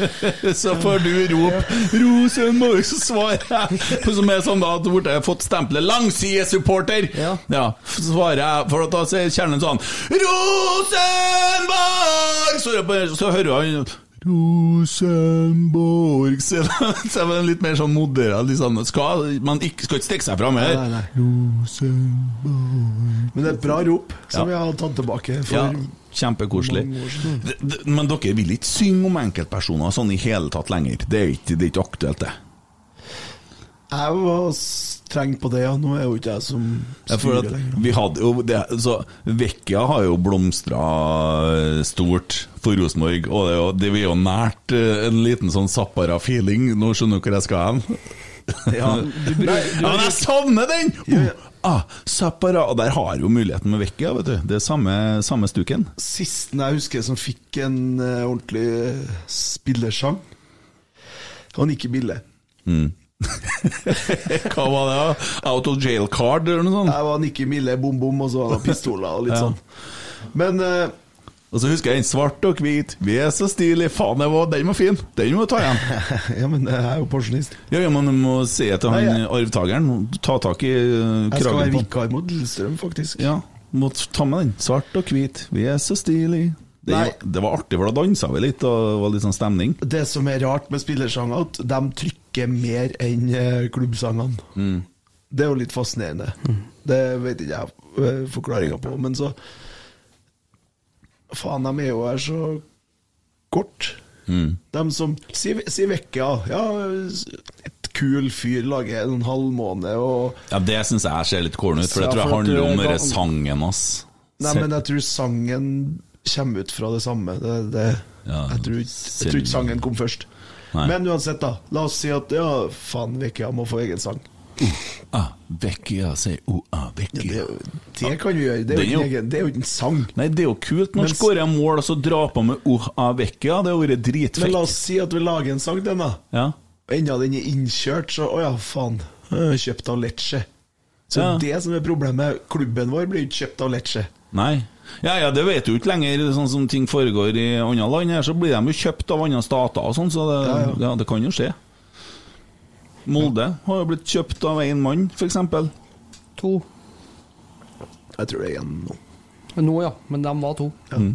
Speaker 3: så får du rope 'Rosenborg', så svarer jeg Som er sånn da at borte har fått stempelet 'langsidesupporter'.
Speaker 5: Ja.
Speaker 3: så svarer jeg, for da sier kjernen sånn 'Rosenborg'! Så, så hører han Rosenborg Så er det litt mer sånn moderat. Sånn, skal, man ikke, skal ikke stikke seg fram her.
Speaker 4: Nei, nei.
Speaker 3: Rosenborg
Speaker 4: Men det er et bra rop som
Speaker 3: Ja.
Speaker 4: vi har tatt tilbake. For
Speaker 3: Ja, kjempekoselig. Men dere vil ikke synge om enkeltpersoner sånn i hele tatt lenger? Det er ikke, det er ikke aktuelt, det?
Speaker 4: Jeg var streng på det, ja. Nå er jo ikke jeg som
Speaker 3: Ja, for at
Speaker 4: styrer lenger.
Speaker 3: vi hadde jo det, så Vecchia har jo blomstra stort for Rosenborg, og det er jo, det er jo nært eh, en liten sånn Zappara-feeling. Nå skjønner du hvor jeg skal hen?
Speaker 4: Ja, du bryr-
Speaker 3: du ja, men jeg savner den! Ah, Zappara, og der har jo muligheten med Vecchia, vet du. Det er samme, samme stuken.
Speaker 4: Sisten jeg husker som fikk en uh, ordentlig spillersang, han var Nikki Bille.
Speaker 3: Mm. Hva var det? Out of jail card, eller noe sånt?
Speaker 4: Jeg var Nikki Mille, bom bom, og så var det pistoler og litt
Speaker 3: Ja.
Speaker 4: sånn. Men eh,
Speaker 3: Og så husker jeg en svart og hvit. Vi er så stilige. Faen, det var, den var fin. Den må du ta igjen.
Speaker 4: ja, men jeg er jo pensjonist.
Speaker 3: Ja, ja, men du må si til han
Speaker 4: Nei, ja.
Speaker 3: arvtakeren Ta tak i kragen.
Speaker 4: Jeg skal være vikar mot Lillestrøm, faktisk.
Speaker 3: Ja, må ta med den. Svart og hvit. Vi er så stilige. Det, det var artig, for da dansa vi litt, og det var litt sånn stemning.
Speaker 4: Det som er rart med spillersanger, at de trykker mer enn eh, klubbsangene.
Speaker 3: Mm.
Speaker 4: Det er jo litt fascinerende. Det vet ikke jeg eh, forklaringa på, men så Faen, de er jo her så kort.
Speaker 3: Mm.
Speaker 4: De som Si, si Vecchia, ja, et kul fyr lager en halvmåne og
Speaker 3: Ja, Det syns jeg ser litt corny ut, for det tror jeg handler om denne
Speaker 4: da-
Speaker 3: sangen hans.
Speaker 4: Nei, men jeg tror sangen kommer ut fra det samme. Det, det, jeg, tror, jeg tror ikke sangen kom først.
Speaker 3: Nei.
Speaker 4: Men uansett, da. La oss si at ja, faen, Vekia må få egen sang.
Speaker 3: Ah, Vekia, sier oh, ah, Vekia.
Speaker 4: Det kan vi gjøre. Det er jo egen- det er jo ikke en sang.
Speaker 3: Nei, det er jo kult når
Speaker 4: Men-
Speaker 3: jeg skårer mål og så drar på med oh, ah, Vekia? Det hadde vært
Speaker 4: Men la oss si at vi lager en sang til den, da.
Speaker 3: Ja.
Speaker 4: Enda den er innkjørt, så å ja, faen. Kjøpt av Lecce. Så
Speaker 3: Ja.
Speaker 4: det som er problemet, klubben vår blir ikke kjøpt av Lecce.
Speaker 3: Nei. Ja, ja, det vet du ikke lenger. Sånn som ting foregår i andre land her, så blir de jo kjøpt av andre stater og sånn, så det,
Speaker 4: Ja,
Speaker 3: ja, det kan jo skje. Molde har jo blitt kjøpt av én mann, f.eks.
Speaker 5: To.
Speaker 4: Jeg tror det er én nå.
Speaker 5: Nå, ja. Men de var to.
Speaker 3: Mm.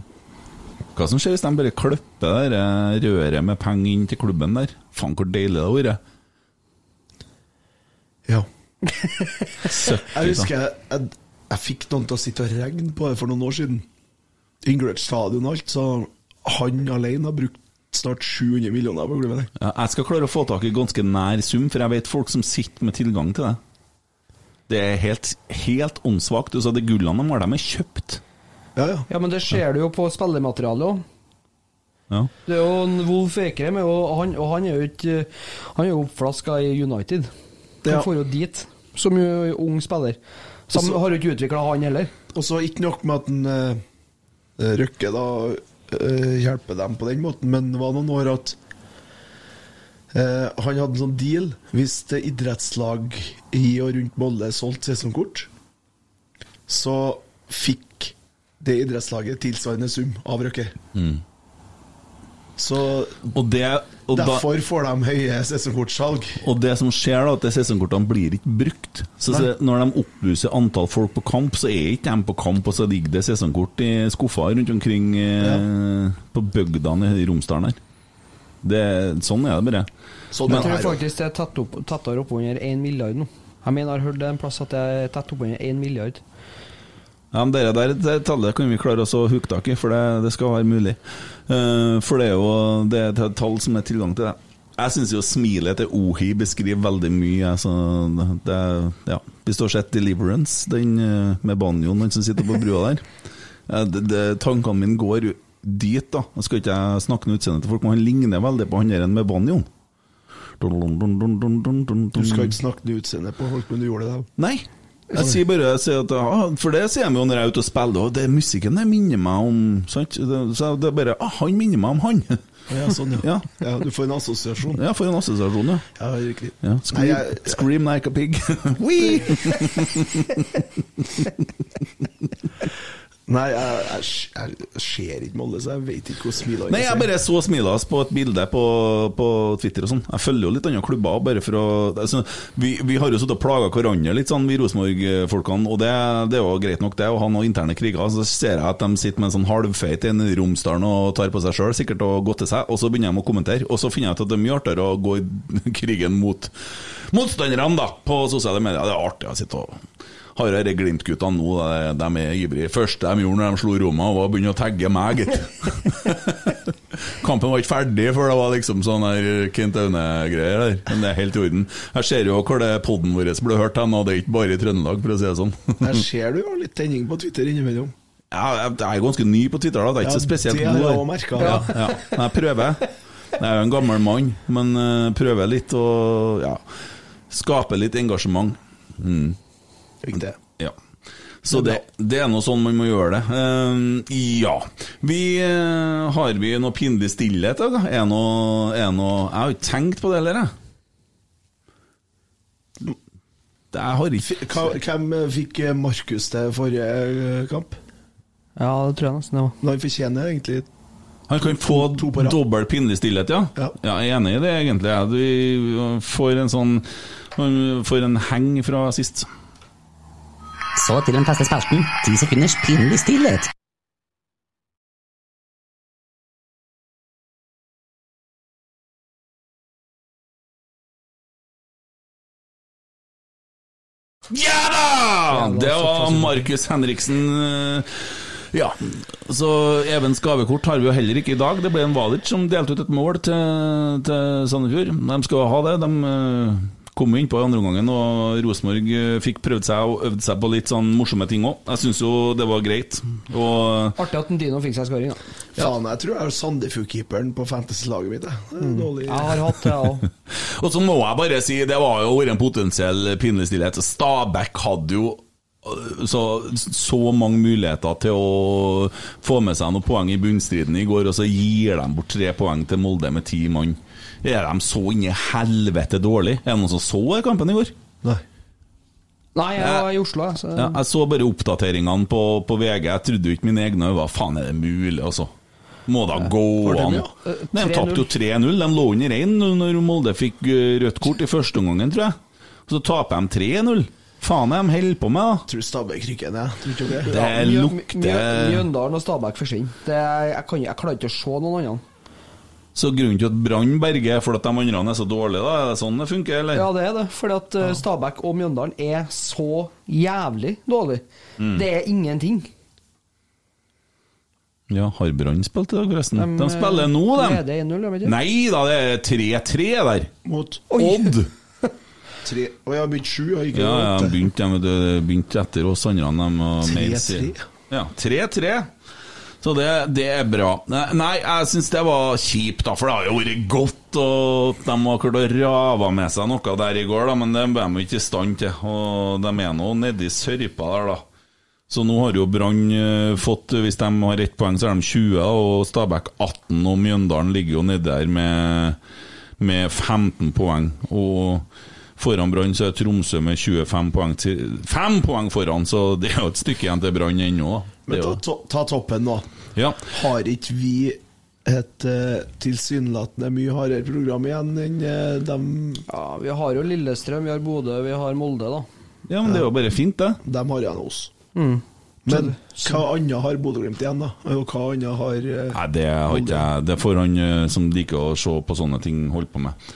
Speaker 3: Hva som skjer hvis de bare klipper det eh, røret med penger inn til klubben der? Faen, hvor deilig det hadde vært.
Speaker 4: Ja.
Speaker 3: Søkker,
Speaker 4: Jeg husker jeg, jeg, jeg fikk noen til å sitte og regne på det for noen år siden. Ingrid Stadion og alt, så han alene har brukt snart 700 millioner på klubben.
Speaker 3: Ja, jeg skal klare å få tak i ganske nær sum, for jeg vet folk som sitter med tilgang til det. Det er helt, helt åndssvakt. Altså, de gullene de har, de er kjøpt.
Speaker 4: Ja, ja.
Speaker 5: Ja, men det ser du jo på spillematerialet òg.
Speaker 3: Ja.
Speaker 5: Det er jo en Wolf Ekrem, og han, og han er jo ikke Han er jo oppflaska i United. Han
Speaker 4: Ja.
Speaker 5: får jo dit, som jo ung spiller. Så
Speaker 4: Også-
Speaker 5: har jo ikke utvikla han heller.
Speaker 4: Og så ikke nok med at en, uh, Røkke da uh, hjelper dem på den måten, men det var noen år at uh, han hadde en sånn deal hvis det idrettslag i og rundt Molde solgte sesongkort, så fikk det idrettslaget tilsvarende sum av Røkke.
Speaker 3: Mm.
Speaker 4: Så
Speaker 3: Og det, og da,
Speaker 4: derfor får de høye sesongkortsalg.
Speaker 3: Og det som skjer da, at sesongkortene blir ikke brukt. Så så Når de opplyser antall folk på kamp, så er ikke de på kamp, og så ligger det sesongkort i skuffa rundt omkring eh, på bygdene i Romsdalen her. Det, sånn er det bare.
Speaker 4: Sånn
Speaker 5: jeg tror faktisk det er tettere opp, tettere oppunder 1 milliard nå. Jeg mener jeg har hørt det en plass at det er tett oppunder 1 milliard.
Speaker 3: Ja, men det der det tallet kan vi klare å hooke tak i, for det, det skal være mulig. Uh, for det er jo det er et tall som er tilgang til det. Jeg syns jo smilet til Ohi beskriver veldig mye. Altså, det, ja. Du har sett 'Deliverance', den eh, med banjoen, han som sitter på brua der Eh, det, det, Tankene mine går dit, da. Jeg skal ikke jeg snakke med utseendet til folk, men han ligner veldig på han der med banjoen.
Speaker 4: Du skal ikke snakke med utseendet på folk, men du gjorde det. da.
Speaker 3: Nei. Jeg sier bare jeg sier at, ah, For det sier de jo når jeg er ute og spiller, og det musikken det minner meg om sant? Så det er bare ah, Han minner meg om han!
Speaker 4: Ja, sånn, ja. ja. Du får en assosiasjon.
Speaker 3: Ja, får en assosiasjon, ja.
Speaker 4: Ja, riktig.
Speaker 3: ja. Scream,
Speaker 4: Nei, jeg-
Speaker 3: scream like a pig.
Speaker 4: Nei, jeg, jeg, jeg ser ikke Molde, så jeg vet ikke hvor smila
Speaker 3: Nei, jeg bare så smilet på et bilde på, på Twitter og sånn. Jeg følger jo litt andre klubber, bare for å altså, vi, vi har jo sittet og plaga hverandre litt, sånn, vi Rosenborg-folkene, og det, det er jo greit nok, det, å ha noen interne kriger. Så ser jeg at de sitter med en sånn halvfeit en i Romsdalen og tar på seg sjøl, sikkert, og godter seg, og så begynner de å kommentere. Og så finner jeg ut at det er mye artigere å gå i krigen mot motstanderne, da, på sosiale medier. Det er artig å sitte og har disse Glimt-guttene nå, de, er ivrige. Første de gjorde når de slo Roma, var å begynne å tagge meg, gitt. Kampen var ikke ferdig før det var liksom sånn her Kent Aune-greier der. Men det er helt i orden. Jeg ser jo hvor det podden vår ble hørt hen, og det er ikke bare i Trøndelag, for å si det sånn.
Speaker 4: Her ser du jo litt tenning på Twitter innimellom.
Speaker 3: Ja, jeg jeg er ganske ny på Twitter, da. Det er ikke
Speaker 4: Ja,
Speaker 3: så spesielt god.
Speaker 4: det har jeg også merket.
Speaker 3: Ja, ja. Men jeg prøver. Jeg er jo en gammel mann, men eh, prøver litt å ja, skape litt engasjement. Mm.
Speaker 4: Riktig.
Speaker 3: Ja. Så det, det er nå sånn man må gjøre det. Uh, ja. Vi uh, Har vi noe pinlig stillhet? Da? Er noe, er noe Jeg har ikke tenkt på det heller, jeg. Det har ikke
Speaker 4: Hvem fikk Markus til forrige eh, kamp?
Speaker 5: Ja, det tror jeg nesten det var.
Speaker 4: Men Han fortjener egentlig
Speaker 3: Han kan få dobbel pinlig stillhet, ja. ja. Jeg er enig i det, egentlig. Ja. Får en sånn Han får en heng fra sist.
Speaker 8: Så til den faste spalten. Ti sekunders pinlig stillhet.
Speaker 3: Ja da! Det var Markus Henriksen. eh, Ja, så Even Skavekort har vi jo heller ikke i dag. Det ble en Valic som delte ut et mål til, til Sandefjord. De skal ha det. De eh, kom jo innpå i andre omgangen, og Rosenborg eh, fikk prøvd seg og øvd seg på litt sånn morsomme ting òg. Jeg syns jo det var greit. Og
Speaker 5: Artig at en Dino fikk seg skåring, da.
Speaker 4: Faen, jeg tror jeg har Sandefjord-keeperen på fantasy-laget mitt. Det er dårlig.
Speaker 5: Jeg har hatt det, jeg òg.
Speaker 3: Og så må jeg bare si, det var jo vært en potensiell pinlig stillhet. Stabæk hadde jo øh, så, så mange muligheter til å få med seg noen poeng i bunnstriden i går, og så gir de bort tre poeng til Molde med ti mann. Er de så inn i helvete dårlig? Er det noen som så kampen i går?
Speaker 5: Nei, jeg var i Oslo, jeg. Så
Speaker 3: Ja, jeg så bare oppdateringene på, på VG. Jeg trodde ikke mine egne øyne. Faen, er det mulig, altså? Må da gå an? De tapte jo 3-0. De lå under 1-0 når Molde fikk eh, rødt kort i første omgang, tror jeg. Og så taper de 3-0. Faen, er de holder på med, da?
Speaker 4: Tror Stabæk rykker ned.
Speaker 3: Det lukter
Speaker 5: Mjøndalen og Stabæk forsvinner. Det er- Jeg, jeg klarer ikke å se noen andre.
Speaker 3: Så grunnen til at Brann berger er fordi de andre er så dårlige, da? Er det sånn det funker, eller?
Speaker 5: Ja, det er det. Fordi at ja. Stabæk og Mjøndalen er så jævlig dårlig.
Speaker 3: Mm.
Speaker 5: Det er ingenting.
Speaker 3: Ja, har Brann spilt i dag, forresten? De,
Speaker 5: de
Speaker 3: spiller nå, de.
Speaker 5: Det 1-0, gjør de?
Speaker 3: Nei da, det er 3-3 der.
Speaker 4: Mot
Speaker 3: Odd.
Speaker 4: tre Og jeg har begynt sju, og ikke
Speaker 3: Ja, ja,
Speaker 4: åtte.
Speaker 3: de begynte, begynte etter oss andre. De, var mer
Speaker 4: 3-3.
Speaker 3: Ja, 3-3. Så det, det er bra. Nei, jeg syns det var kjipt, da, for det har jo vært godt. Og de har klart å rave med seg noe der i går, da, men det ble de ikke i stand til. Og de er nå nedi sørpa der, da. Så nå har jo Brann eh, fått Hvis de har ett poeng, så er de 20, og Stabæk 18. Og Mjøndalen ligger jo nedi der med, med 15 poeng. Og foran Brann så er Tromsø med 25 poeng. Til, 5 poeng foran, så det er jo et stykke igjen til Brann ennå.
Speaker 4: Men ta, ta toppen nå.
Speaker 3: Ja.
Speaker 4: Har ikke vi et uh, tilsynelatende mye hardere program igjen enn uh, dem
Speaker 5: Ja, Vi har jo Lillestrøm, vi har Bodø, vi har Molde, da.
Speaker 3: ja, men det er jo bare fint, det.
Speaker 4: De har igjen oss.
Speaker 5: Mm.
Speaker 4: Men hva annet har Bodø-Glimt igjen, da? Og hva annet har eh,
Speaker 3: Nei, det har ikke jeg. Det får han eh, som liker å se på sånne ting, holde på med.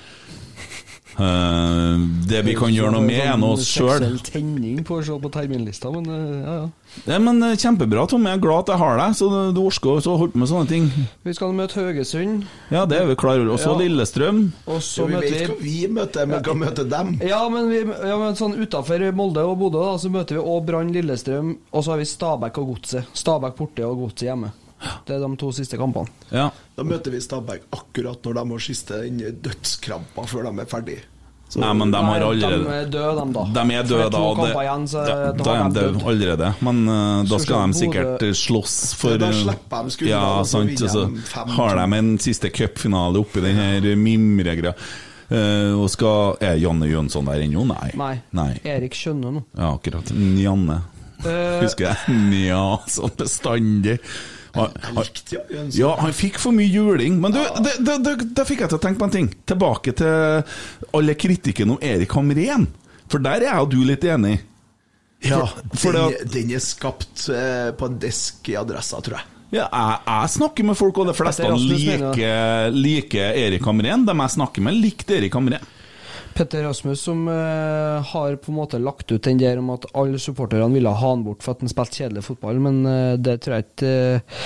Speaker 3: Eh, det vi kan gjøre noe med, er nå oss sjøl.
Speaker 5: Tenning på å se på terminlista, men eh, ja, ja.
Speaker 3: Ja, men eh, Kjempebra, Tom. Jeg er glad at jeg har deg, så du orker å holde på med sånne ting.
Speaker 5: Vi skal møte Haugesund.
Speaker 3: Ja, det er vi klar over. Også
Speaker 5: Ja.
Speaker 3: Lillestrøm.
Speaker 5: Og så
Speaker 4: ja, Vi vet hva vi møter, men hva møter dem?
Speaker 5: Ja, men, vi, ja, men sånn utafor Molde og Bodø da, så møter vi òg Brann, Lillestrøm, og så har vi Stabæk og Godset. Stabæk borte og Godset hjemme. Det er de to siste kampene.
Speaker 3: Ja.
Speaker 4: Da møter vi Stabæk akkurat når de har siste dødskramper dødskrampa før de er ferdig. Så-
Speaker 3: Nei, men de har
Speaker 5: Nei,
Speaker 3: allerede
Speaker 5: De er døde, de, da.
Speaker 3: De er døde,
Speaker 5: det
Speaker 3: da. og
Speaker 5: To igjen, ja,
Speaker 3: da, er de
Speaker 5: de
Speaker 3: døde allerede. Men uh, da skal de sikkert eh, slåss for
Speaker 4: da slipper de skuldrene,
Speaker 3: Ja,
Speaker 4: og så
Speaker 3: sant.
Speaker 4: vinner
Speaker 3: så har de en siste cupfinale oppi den her mimregreia. Uh, og skal Er Janne Jønsson der ennå? Nei.
Speaker 5: Nei. Erik Skjønne nå.
Speaker 3: Ja, akkurat. Janne.
Speaker 5: Uh,
Speaker 3: Husker jeg. Nja, sånn bestandig. Han, han, ja, han fikk for mye juling. Men du, da fikk jeg til å tenke på en ting. Tilbake til alle kritikken om Erik Hamren. For der er jeg og du litt enig.
Speaker 4: Ja,
Speaker 3: for
Speaker 4: den, den er skapt eh, på en disk i adressa, tror jeg.
Speaker 3: Ja, jeg, jeg snakker med folk, og de fleste liker, like Erik Hamren. De jeg snakker med, likte Erik Hamren.
Speaker 5: Petter Rasmus som uh, har på en måte lagt ut den der om at alle supporterne ville ha han bort for at han spilte kjedelig fotball, men uh, det tror jeg ikke uh,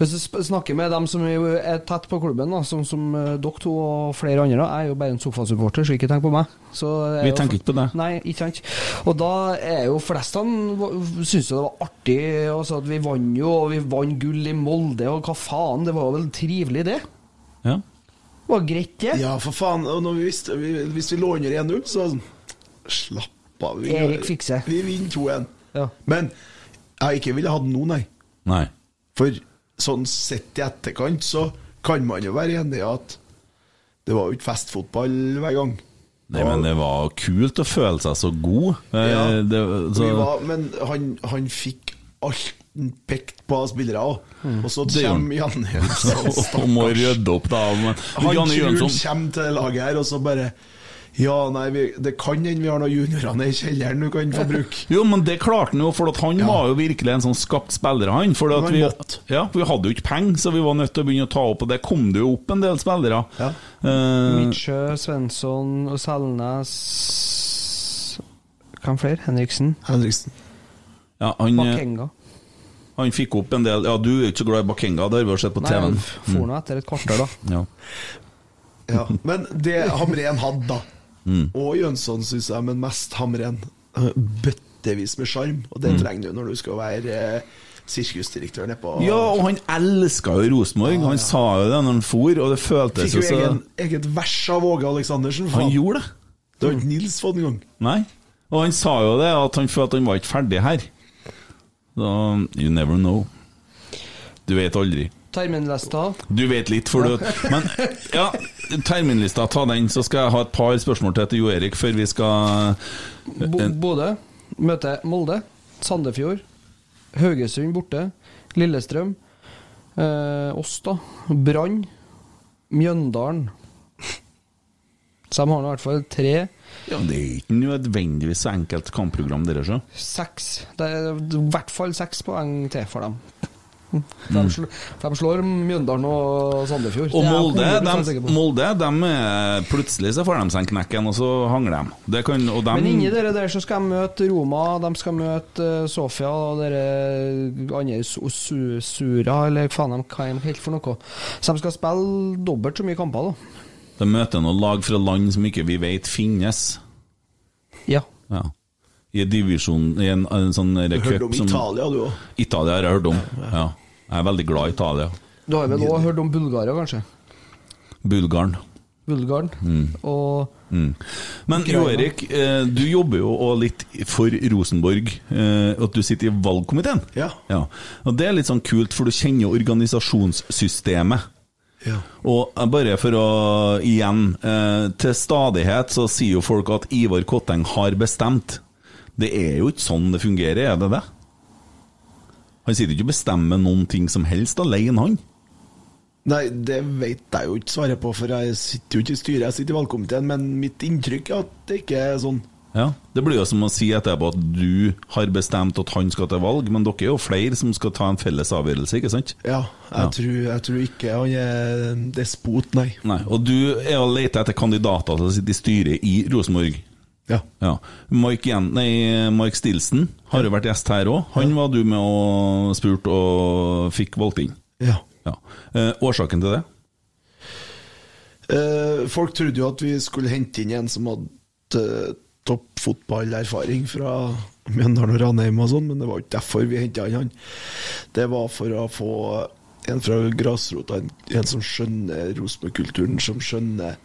Speaker 5: Hvis du snakker med dem som er tett på klubben, da, som eh, dere to og flere andre, da, jeg er jo bare en sofasupporter, så ikke tenk på meg.
Speaker 3: Vi tenker ikke på det.
Speaker 5: Nei, ikke sant. Og da er jo flestene syns jo det var artig altså at vi vant jo, og vi vant gull i Molde, og hva faen, det var vel trivelig, det?
Speaker 3: Ja.
Speaker 5: Var greit, det.
Speaker 4: Ja, for faen. Og når vi visste, vi, hvis vi lå under 1-0, så slapp av. Vi,
Speaker 5: Erik fikser.
Speaker 4: Vi vinner 2-1.
Speaker 5: Ja.
Speaker 4: Men jeg ikke ville hatt den nå, nei.
Speaker 3: Nei.
Speaker 4: For sånn sett i etterkant så kan man jo være enig i at det var jo ikke festfotball hver gang.
Speaker 3: Nei, men det var kult å føle seg så god. Eh,
Speaker 4: Ja.
Speaker 3: det, så,
Speaker 4: Vi var, men han, han fikk alt han pekt på av spillere òg. Og så kommer Janne Jønsson.
Speaker 3: og må rydde opp, da. Men,
Speaker 4: Han
Speaker 3: Janne Jønsson
Speaker 4: kommer til laget her, og så bare Ja, nei, vi, det kan hende vi har noen juniorer nede i kjelleren du kan få bruke.
Speaker 3: Jo, men det klarte han jo, for at han var jo virkelig en sånn skapt spiller, han. For at vi, ja, vi hadde jo ikke penger, så vi var nødt til å begynne å ta opp, og det kom det jo opp en del spillere.
Speaker 4: Ja.
Speaker 3: Uh,
Speaker 5: Mitsjø, Svensson og Selnes Hvem flere? Henriksen?
Speaker 4: Henriksen.
Speaker 3: Ja, han, eh,
Speaker 5: Bakenga.
Speaker 3: Han fikk opp en del Ja, du er ikke så glad i Bakenga, det har vi jo sett på
Speaker 5: Nei,
Speaker 3: TV Nei,
Speaker 5: jeg for nå etter et kvarter, da.
Speaker 3: Ja.
Speaker 4: Ja, men det Hamren hadde, da,
Speaker 3: Mm.
Speaker 4: og Jønsson, syns jeg, men mest Hamren, eh, bøttevis med sjarm. Og det
Speaker 3: Mm.
Speaker 4: trenger du når du skal være eh, sirkusdirektør nede på
Speaker 3: ja, og han elska jo Rosenborg. Han sa jo det når han for, og det føltes
Speaker 4: Fikk
Speaker 3: jo
Speaker 4: jo egen, eget vers av Åge Aleksandersen.
Speaker 3: Han gjorde det.
Speaker 4: Det har ikke Nils fått engang.
Speaker 3: Nei. Og han sa jo det, at han følte han var ikke ferdig her. Så you never know. Du vet aldri.
Speaker 5: Terminlista.
Speaker 3: Du vet litt, for du Men ja, terminlista, ta den, så skal jeg ha et par spørsmål til til Jo Erik før vi skal
Speaker 5: Bo Bodø møter Molde. Sandefjord. Haugesund borte. Lillestrøm. Eh, oss, da. Brann. Mjøndalen. Så de har nå i hvert fall tre.
Speaker 3: Ja, Det er ikke nødvendigvis så enkelt kampprogram, dere, så.
Speaker 5: Seks. Det er i hvert fall seks poeng til for dem. De, slår, de slår Mjøndalen og Sandefjord.
Speaker 3: Og Molde, de. Molde de, plutselig så får de seg en knekken, og så hangler de. Det kan, og de
Speaker 5: Men inni dere der så skal de møte Roma, de skal møte eh, Sofia og dere andre Su- Su- Sura, eller faen de hva de helt for noe. Så de skal spille dobbelt så mye kamper, da.
Speaker 3: De møter noen lag fra land som ikke vi vet finnes.
Speaker 5: Ja.
Speaker 3: Ja. I en divisjon I en, en sånn der
Speaker 4: Du hørte om
Speaker 3: som
Speaker 4: Italia, du òg.
Speaker 3: Italia har jeg hørt om. Ja. Jeg er veldig glad i Italia.
Speaker 5: Du har vel òg hørt om Bulgaria, kanskje?
Speaker 3: Bulgaren.
Speaker 5: Bulgaren.
Speaker 3: Mm.
Speaker 5: Og
Speaker 3: Mm. Men Jo Erik, eh, du jobber jo òg litt for Rosenborg. eh, At du sitter i valgkomiteen.
Speaker 4: Ja.
Speaker 3: Og Det er litt sånn kult, for du kjenner jo organisasjonssystemet.
Speaker 4: Ja.
Speaker 3: Og eh, bare for å igjen eh, Til stadighet så sier jo folk at Ivar Kotteng har bestemt. Det er jo ikke sånn det fungerer, er det det? Han sitter ikke og bestemmer noen ting som helst alene, han.
Speaker 4: Nei, det vet jeg jo ikke svaret på, for jeg sitter jo ikke i styret, jeg sitter i valgkomiteen. Men mitt inntrykk er at det ikke er sånn.
Speaker 3: Ja, Det blir jo som å si etterpå at du har bestemt at han skal til valg, men dere er jo flere som skal ta en felles avgjørelse, ikke sant?
Speaker 4: Ja, jeg,
Speaker 3: Ja.
Speaker 4: Tror, jeg tror ikke han er despot, nei.
Speaker 3: Nei, Og du er og leter etter kandidater til å sitte i styret i Rosenborg.
Speaker 4: Ja.
Speaker 3: Mike, Jen, nei, Mike Stilson har jo vært gjest her òg. Han var du med og spurte og fikk valgt inn.
Speaker 4: Ja.
Speaker 3: Eh, årsaken til det?
Speaker 4: Eh, folk trodde jo at vi skulle hente inn en som hadde uh, toppfotballerfaring fra Mjøndalen og Ranheim og sånn, men det var ikke derfor vi henta han. Det var for å få en fra grasrota, en, en som skjønner Rosenborg-kulturen, som skjønner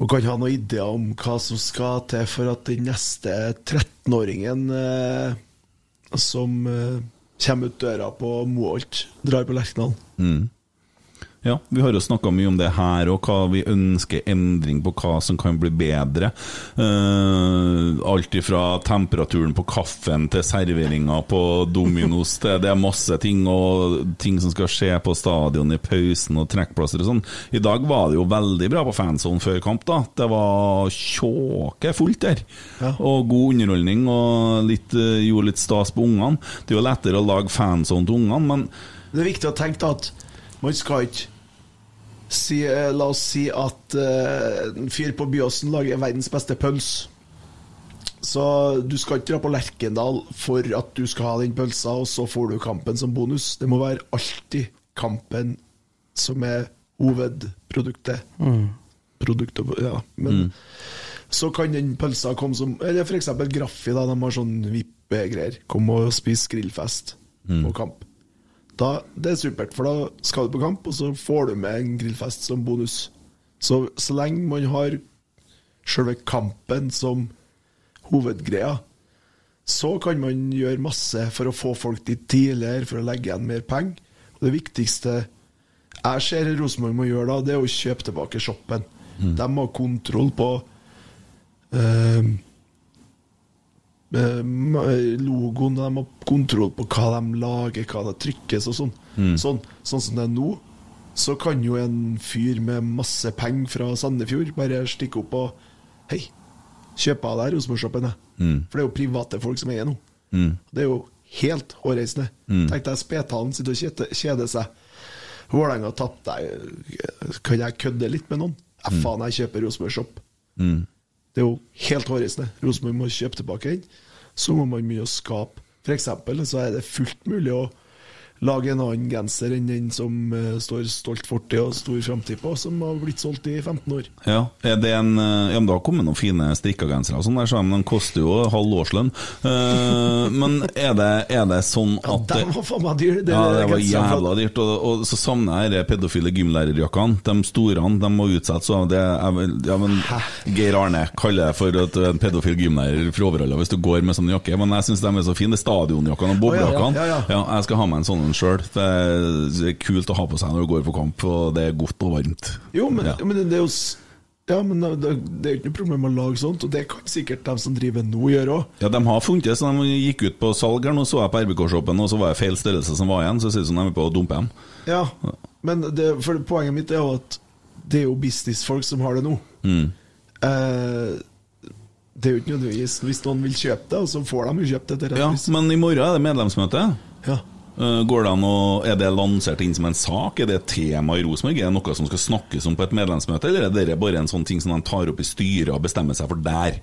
Speaker 4: og kan ha noen ideer om hva som skal til for at den neste 13-åringen eh, som eh, kommer ut døra på Moholt, drar på Lerkendal.
Speaker 3: Mm. Ja, vi har jo snakka mye om det her, og hva vi ønsker endring på hva som kan bli bedre. Uh, alt ifra temperaturen på kaffen til serveringa på Dominos til Det er masse ting, og ting som skal skje på stadion i pausen, og trekkplasser og sånn. I dag var det jo veldig bra på fansonen før kamp, da. Det var tjåke fullt der. Og god underholdning, og litt, eh, gjorde litt stas på ungene. Det er jo lettere å lage fansone til ungene, men
Speaker 4: Det er viktig å tenke at man skal ikke si, eh, La oss si at eh, en fyr på Byåsen lager verdens beste pølse. Så du skal ikke dra på Lerkendal for at du skal ha den pølsa, og så får du kampen som bonus. Det må være alltid kampen som er hovedproduktet.
Speaker 5: Mm.
Speaker 4: Produktet, ja. Men så kan den pølsa komme som Eller f.eks. Graffi, da. De har sånn vippegreier. Kom og spis grillfest på kamp. Da, det er supert, for da skal du på kamp, og så får du med en grillfest som bonus. Så, så lenge man har selve kampen som hovedgreia, så kan man gjøre masse for å få folk dit tidligere, for å legge igjen mer penger. Og det viktigste jeg ser Rosenborg må gjøre da, det er å kjøpe tilbake shoppen. De har kontroll på ma- logoen, de har kontroll på hva de lager, hva det trykkes og sånn.
Speaker 3: Mm.
Speaker 4: Sånn, sånn som det er nå, så kan jo en fyr med masse penger fra Sandefjord bare stikke opp og Hei, kjøp av deg Rosenborg-shoppen, jeg.
Speaker 3: Mm.
Speaker 4: For det er jo private folk som eier nå.
Speaker 3: Mm.
Speaker 4: Det er jo helt hårreisende.
Speaker 3: Mm.
Speaker 4: Tenk deg Spetalen sitter og kjeder, seg. Vålerenga tapte. jeg- Kan jeg kødde litt med noen? Ja,
Speaker 3: Mm.
Speaker 4: faen, jeg kjøper Rosenborg Shop.
Speaker 3: Mm.
Speaker 4: Det er jo helt hårreisende. Rosenborg må kjøpe tilbake den. Så må man begynne å skape eksempel, så er det fullt mulig å lage en annen genser enn den som eh, står stolt fortid og stor framtid på, som har blitt solgt i 15 år.
Speaker 3: Ja, er det en, eh, ja men Det har kommet noen fine strikkagensere, og sånn der, men de koster jo halv årslønn. Uh, men er det, er det sånn
Speaker 4: Ja, de var faen meg dyr.
Speaker 3: ja, det var jævla dyrt. Og, og så savner jeg de pedofile gymlærerjakkene. De store de må utsettes. Så det er ja, men Geir Arne kaller jeg for at er en pedofil gymlærer fra Overhalla hvis du går med sånn jakke. Men jeg syns de er så fine. Det er stadionjakkene og boblejakkene.
Speaker 4: ja, ja, ja, ja.
Speaker 3: jeg skal ha meg en sånn sjøl. Det er kult å ha på seg når du går på kamp, og det er godt og varmt.
Speaker 4: Jo, men,
Speaker 3: Ja.
Speaker 4: men det er jo ja, men det, det er jo ikke noe problem å lage sånt, og det kan sikkert de som driver nå gjøre òg.
Speaker 3: Ja, De har funnet det, så de gikk ut på salg her nå, så jeg på RBK-shoppen, og så var det feil størrelse som var igjen. Så ser det ut som de er på å dumpe dem.
Speaker 4: Ja, men det, poenget mitt er jo at det er jo businessfolk som har det nå.
Speaker 3: Mm.
Speaker 4: Eh, det er jo ikke nødvendigvis Hvis noen vil kjøpe det, og så får de jo kjøpt det
Speaker 3: Ja, men i morgen er det medlemsmøte.
Speaker 4: Ja.
Speaker 3: Eh, Går det an å, Er det lansert inn som en sak? Er det et tema i Rosenborg? Er det noe som skal snakkes om på et medlemsmøte, eller er det bare en sånn ting som de tar opp i styret og bestemmer seg for der?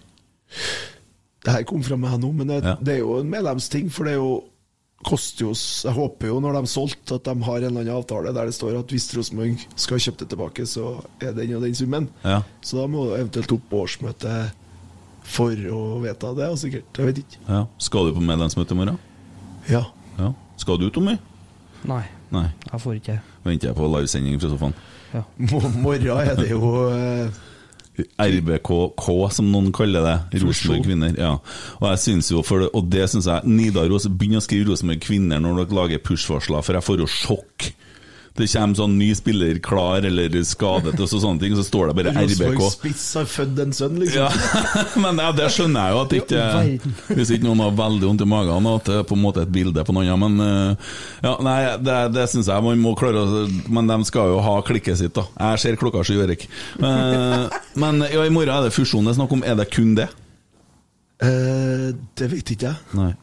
Speaker 4: Det her kom fra meg nå, men det,
Speaker 3: Ja.
Speaker 4: det er jo en medlemsting, for det er jo koster jo Jeg håper jo når de solgte, at de har en eller annen avtale der det står at hvis Rosenborg skal kjøpe det tilbake, så er den og den summen.
Speaker 3: Ja.
Speaker 4: Så da må du eventuelt opp på årsmøte for å vedta det, og sikkert. Jeg vet ikke.
Speaker 3: Ja. Skal du på medlemsmøte i morgen?
Speaker 4: Ja.
Speaker 3: ja. Skal du, Tommy?
Speaker 5: Nei,
Speaker 3: Nei.
Speaker 5: jeg får ikke
Speaker 3: Venter jeg på livesending fra sofaen.
Speaker 4: Ja. Morgen er det jo
Speaker 3: RBKK, som noen kaller det. Rosenborg kvinner. Ja. Og jeg synes jo, for det, og det syns jeg Nidaros begynner å skrive Rosenborg kvinner når dere lager push-varsler, for jeg får jo sjokk. Det kommer sånn ny spiller klar eller skadet og så sånne ting, så står det bare RBK.
Speaker 4: Spiss har født en sønn, liksom.
Speaker 3: Ja, men ja, det skjønner jeg jo at ikke. Hvis ikke noen har veldig vondt i magen, og at det er på en måte et bilde på noen annet. Men eh, ja, nei, det, det syns jeg man må klare å Men de skal jo ha klikket sitt, da. Jeg ser klokka sju, Erik. Eh, men ja, i morgen er det fusjon det er snakk om. Er det kun det?
Speaker 4: Uh, det vet ikke jeg.
Speaker 3: Nei.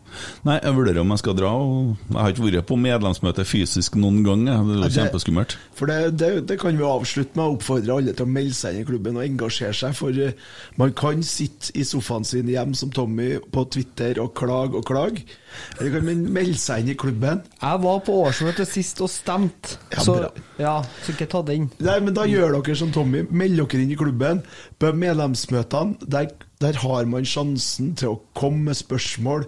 Speaker 3: Nei, jeg vurderer om jeg skal dra. Og jeg har ikke vært på medlemsmøte fysisk noen gang. Det er jo kjempeskummelt.
Speaker 4: For det, det, det kan vi avslutte med å oppfordre alle til å melde seg inn i klubben og engasjere seg. For eh, man kan sitte i sofaen sin hjem som Tommy på Twitter og klage og klage. Eller kan man melde seg inn i klubben.
Speaker 5: Jeg var på årsmøtet sist og stemte,
Speaker 4: Ja,
Speaker 5: så, ja, så ikke ta den.
Speaker 4: Nei, men da gjør dere som Tommy. Meld dere inn i klubben. På medlemsmøtene, der, der har man sjansen til å komme med spørsmål.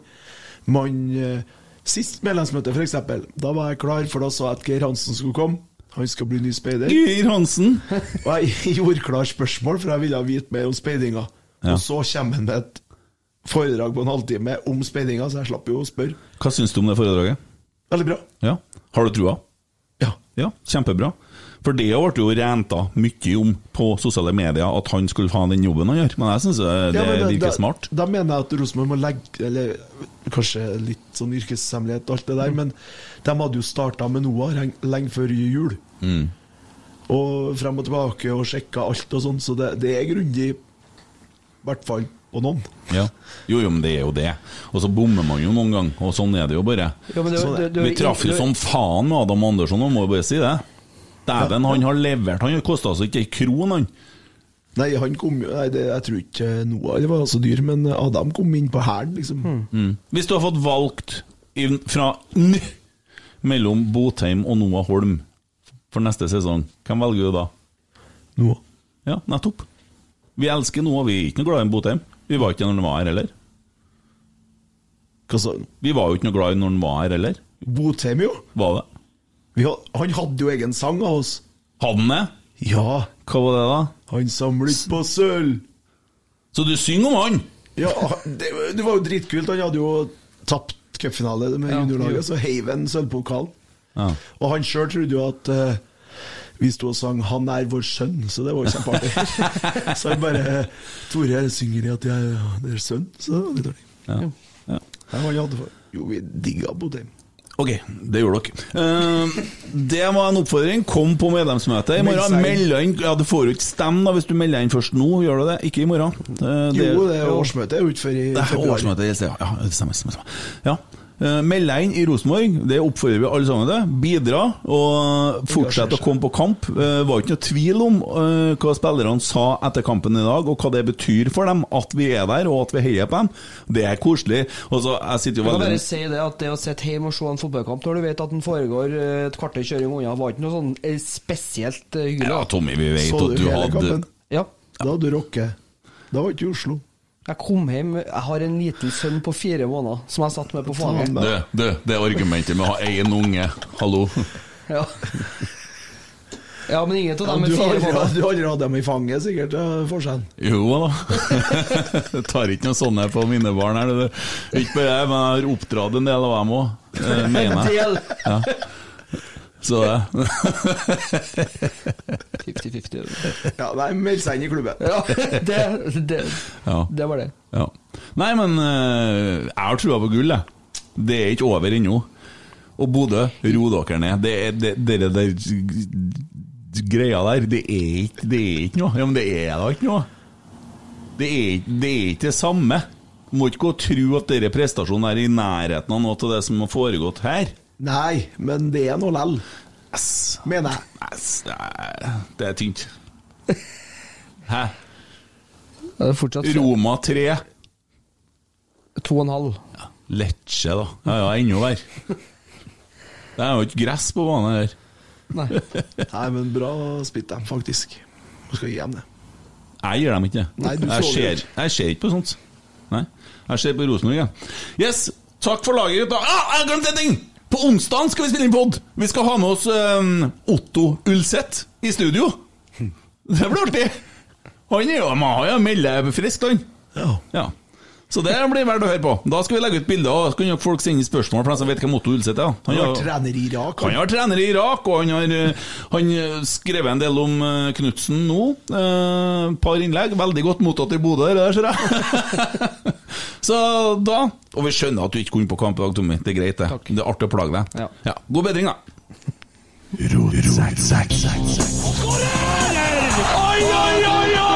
Speaker 4: Man eh, Sist medlemsmøte, eksempel, da var jeg klar, for da sa jeg at Geir Hansen skulle komme. Han skal bli ny speider.
Speaker 3: Geir Hansen!
Speaker 4: Og jeg gjorde klar spørsmål, for jeg ville vite mer om speidinga.
Speaker 3: Ja.
Speaker 4: Og så kommer han med et foredrag på en halvtime om speidinga, så jeg slapp jo å spørre.
Speaker 3: Hva syns du om det foredraget?
Speaker 4: Veldig bra.
Speaker 3: Ja. Har du trua?
Speaker 4: Ja.
Speaker 3: Ja, Kjempebra. For det ble jo renta mye om på sosiale medier, at han skulle ha den jobben han gjør. Men jeg syns det
Speaker 4: Ja, men
Speaker 3: virker
Speaker 4: da-
Speaker 3: smart.
Speaker 4: Da mener jeg at Rosenborg må legge Eller kanskje litt sånn yrkeshemmelighet og alt det der, men de hadde jo starta med Noah lenge, før jul.
Speaker 3: Mm.
Speaker 4: Og frem og tilbake og sjekka alt og sånn, så det, det er grundig. I hvert fall på noen.
Speaker 3: Ja. Jo, jo, men det er jo det. Og så bommer man jo noen gang, og sånn er det jo bare.
Speaker 5: Ja, det- det- det-
Speaker 3: Vi traff jo
Speaker 5: det-
Speaker 3: som faen med Adam Andersson, og må jo bare si det. Dæven, han har levert. Han kosta altså ikke ei kron, han.
Speaker 4: Nei, han kom jo Nei, det, jeg tror ikke Noah var så dyr, men Adam kom inn på hælen, liksom.
Speaker 3: Mm. Hvis du har fått valgt fra n mellom Botheim og Noah Holm for neste sesong, hvem velger du da?
Speaker 4: Noah.
Speaker 3: Ja, nettopp. Vi elsker Noah, vi er ikke noe glad i Botheim. Vi var ikke når han var her heller.
Speaker 4: Hva sa du?
Speaker 3: Vi var jo ikke noe glad i når han var her heller.
Speaker 4: Botheim, jo.
Speaker 3: Var det?
Speaker 4: Vi had, han hadde jo egen sang av oss.
Speaker 3: Hadde han det?
Speaker 4: Ja.
Speaker 3: Hva var det, da?
Speaker 4: Han samlet på sølv.
Speaker 3: Så du synger om han?
Speaker 4: Ja, det, det var jo dritkult. Han hadde jo tapt cupfinale med
Speaker 3: Ja,
Speaker 4: juniorlaget, så heiv han sølvpokalen.
Speaker 3: Ja.
Speaker 4: Og han sjøl trodde jo at uh, vi sto og sang 'Han er vår sønn', så det var jo kjempeartig. så han bare 'Tore synger i at jeg er sønn', så det var litt dårlig.
Speaker 3: Ja. Ja.
Speaker 4: Ja, han hadde for. Jo, vi digga Bodheim.
Speaker 3: Ok, det gjorde dere. Uh, det var en oppfordring. Kom på medlemsmøte i morgen. Meld inn. Ja, Du får jo ikke stemme da hvis du melder inn først nå, gjør du det? Ikke i morgen. Eh,
Speaker 4: Jo, det er årsmøtet er jo ikke før i
Speaker 3: Det er
Speaker 4: februar.
Speaker 3: årsmøte, ja, ja, det stemmer, stemmer. Ja. Eh, Meld deg inn i Rosenborg, det oppfordrer vi alle sammen til. Bidra, og fortsett å komme på kamp. Det var ikke noe tvil om eh, hva spillerne sa etter kampen i dag, og hva det betyr for dem at vi er der, og at vi heier på dem. Det er koselig. Og jeg sitter jo
Speaker 5: Jeg kan bare si det at det å sitte hjemme og se en fotballkamp når du vet at den foregår eh, et kvarter kjøring unna, var ikke noe sånn eh, spesielt eh, hyggelig.
Speaker 3: Ja, Tommy, vi vet at
Speaker 4: du
Speaker 3: du hadde
Speaker 4: kampen?
Speaker 5: Ja.
Speaker 4: Da hadde du rocket. Da var ikke i Oslo.
Speaker 5: Jeg kom hjem Jeg har en liten sønn på fire måneder som jeg satt med på fanget.
Speaker 3: Du, du, det argumentet med å ha én unge, hallo.
Speaker 5: Ja. ja, men ingen av dem er fire måneder.
Speaker 4: du har aldri hatt dem i fanget, sikkert, ja, forskjellen.
Speaker 3: Jo da. Jeg tar ikke noe sånne på mine barn. her er Ikke bare jeg, men jeg har oppdratt en del av dem òg, mener jeg.
Speaker 5: del.
Speaker 3: Ja. Så det.
Speaker 5: 50-50.
Speaker 4: Ja, nei, meld seg inn i klubben.
Speaker 5: Ja, det, det,
Speaker 3: Ja.
Speaker 5: det var det.
Speaker 3: Ja. Nei, men eh, jeg har trua på gull, jeg. Det er ikke over ennå. Og Bodø, ro dere ned. Det er det, det, der greia der, det er ikke, det er ikke noe. Ja, men det er da ikke noe. Det er, det er ikke det samme. Du må ikke gå og tro at denne prestasjonen er i nærheten av noe av det som har foregått her.
Speaker 4: Nei, men det er noe lell,
Speaker 3: Yes.
Speaker 4: mener jeg.
Speaker 3: Yes. Det er tynt. Hæ?
Speaker 5: Det er fortsatt
Speaker 3: Roma 3.
Speaker 5: to og en halv.
Speaker 3: Lecce, da. Ja, ja, enda verre. Det er jo ikke gress på banen her.
Speaker 5: Nei.
Speaker 4: Nei, men bra spilt dem, faktisk. Jeg skal gi dem det.
Speaker 3: Jeg gir dem ikke.
Speaker 4: Nei, du så
Speaker 3: jeg,
Speaker 4: det
Speaker 3: ser, jeg ser ikke på sånt. Nei, Jeg ser på Rosenborg, jeg. Yes, takk for laget, gutta. Ah, jeg glemte en ting! På onsdag skal vi spille inn pod. Vi skal ha med oss um, Otto Ulseth i studio. Det blir artig. Han er jo han har jo meldefrisk, han.
Speaker 4: Ja.
Speaker 3: Ja. Så det blir verdt å høre på. Da skal vi legge ut bilder, og så kan jo folk sende spørsmål for dem som vet hvem Otto Ulseth er.
Speaker 4: Han
Speaker 3: har-
Speaker 4: trener i Irak.
Speaker 3: han har trener i Irak, og han har eh, han eh, skrevet en del om eh, Knutsen nå. Eh, par innlegg. Veldig godt mottatt i Bodø, det der, ser jeg. Så da Og vi skjønner at du ikke kunne på kamp i dag, Tommy. Det er greit, det. Det er artig å plage deg.
Speaker 5: Ja.
Speaker 3: God bedring, da.
Speaker 2: Oi, oi, oi, oi, oi!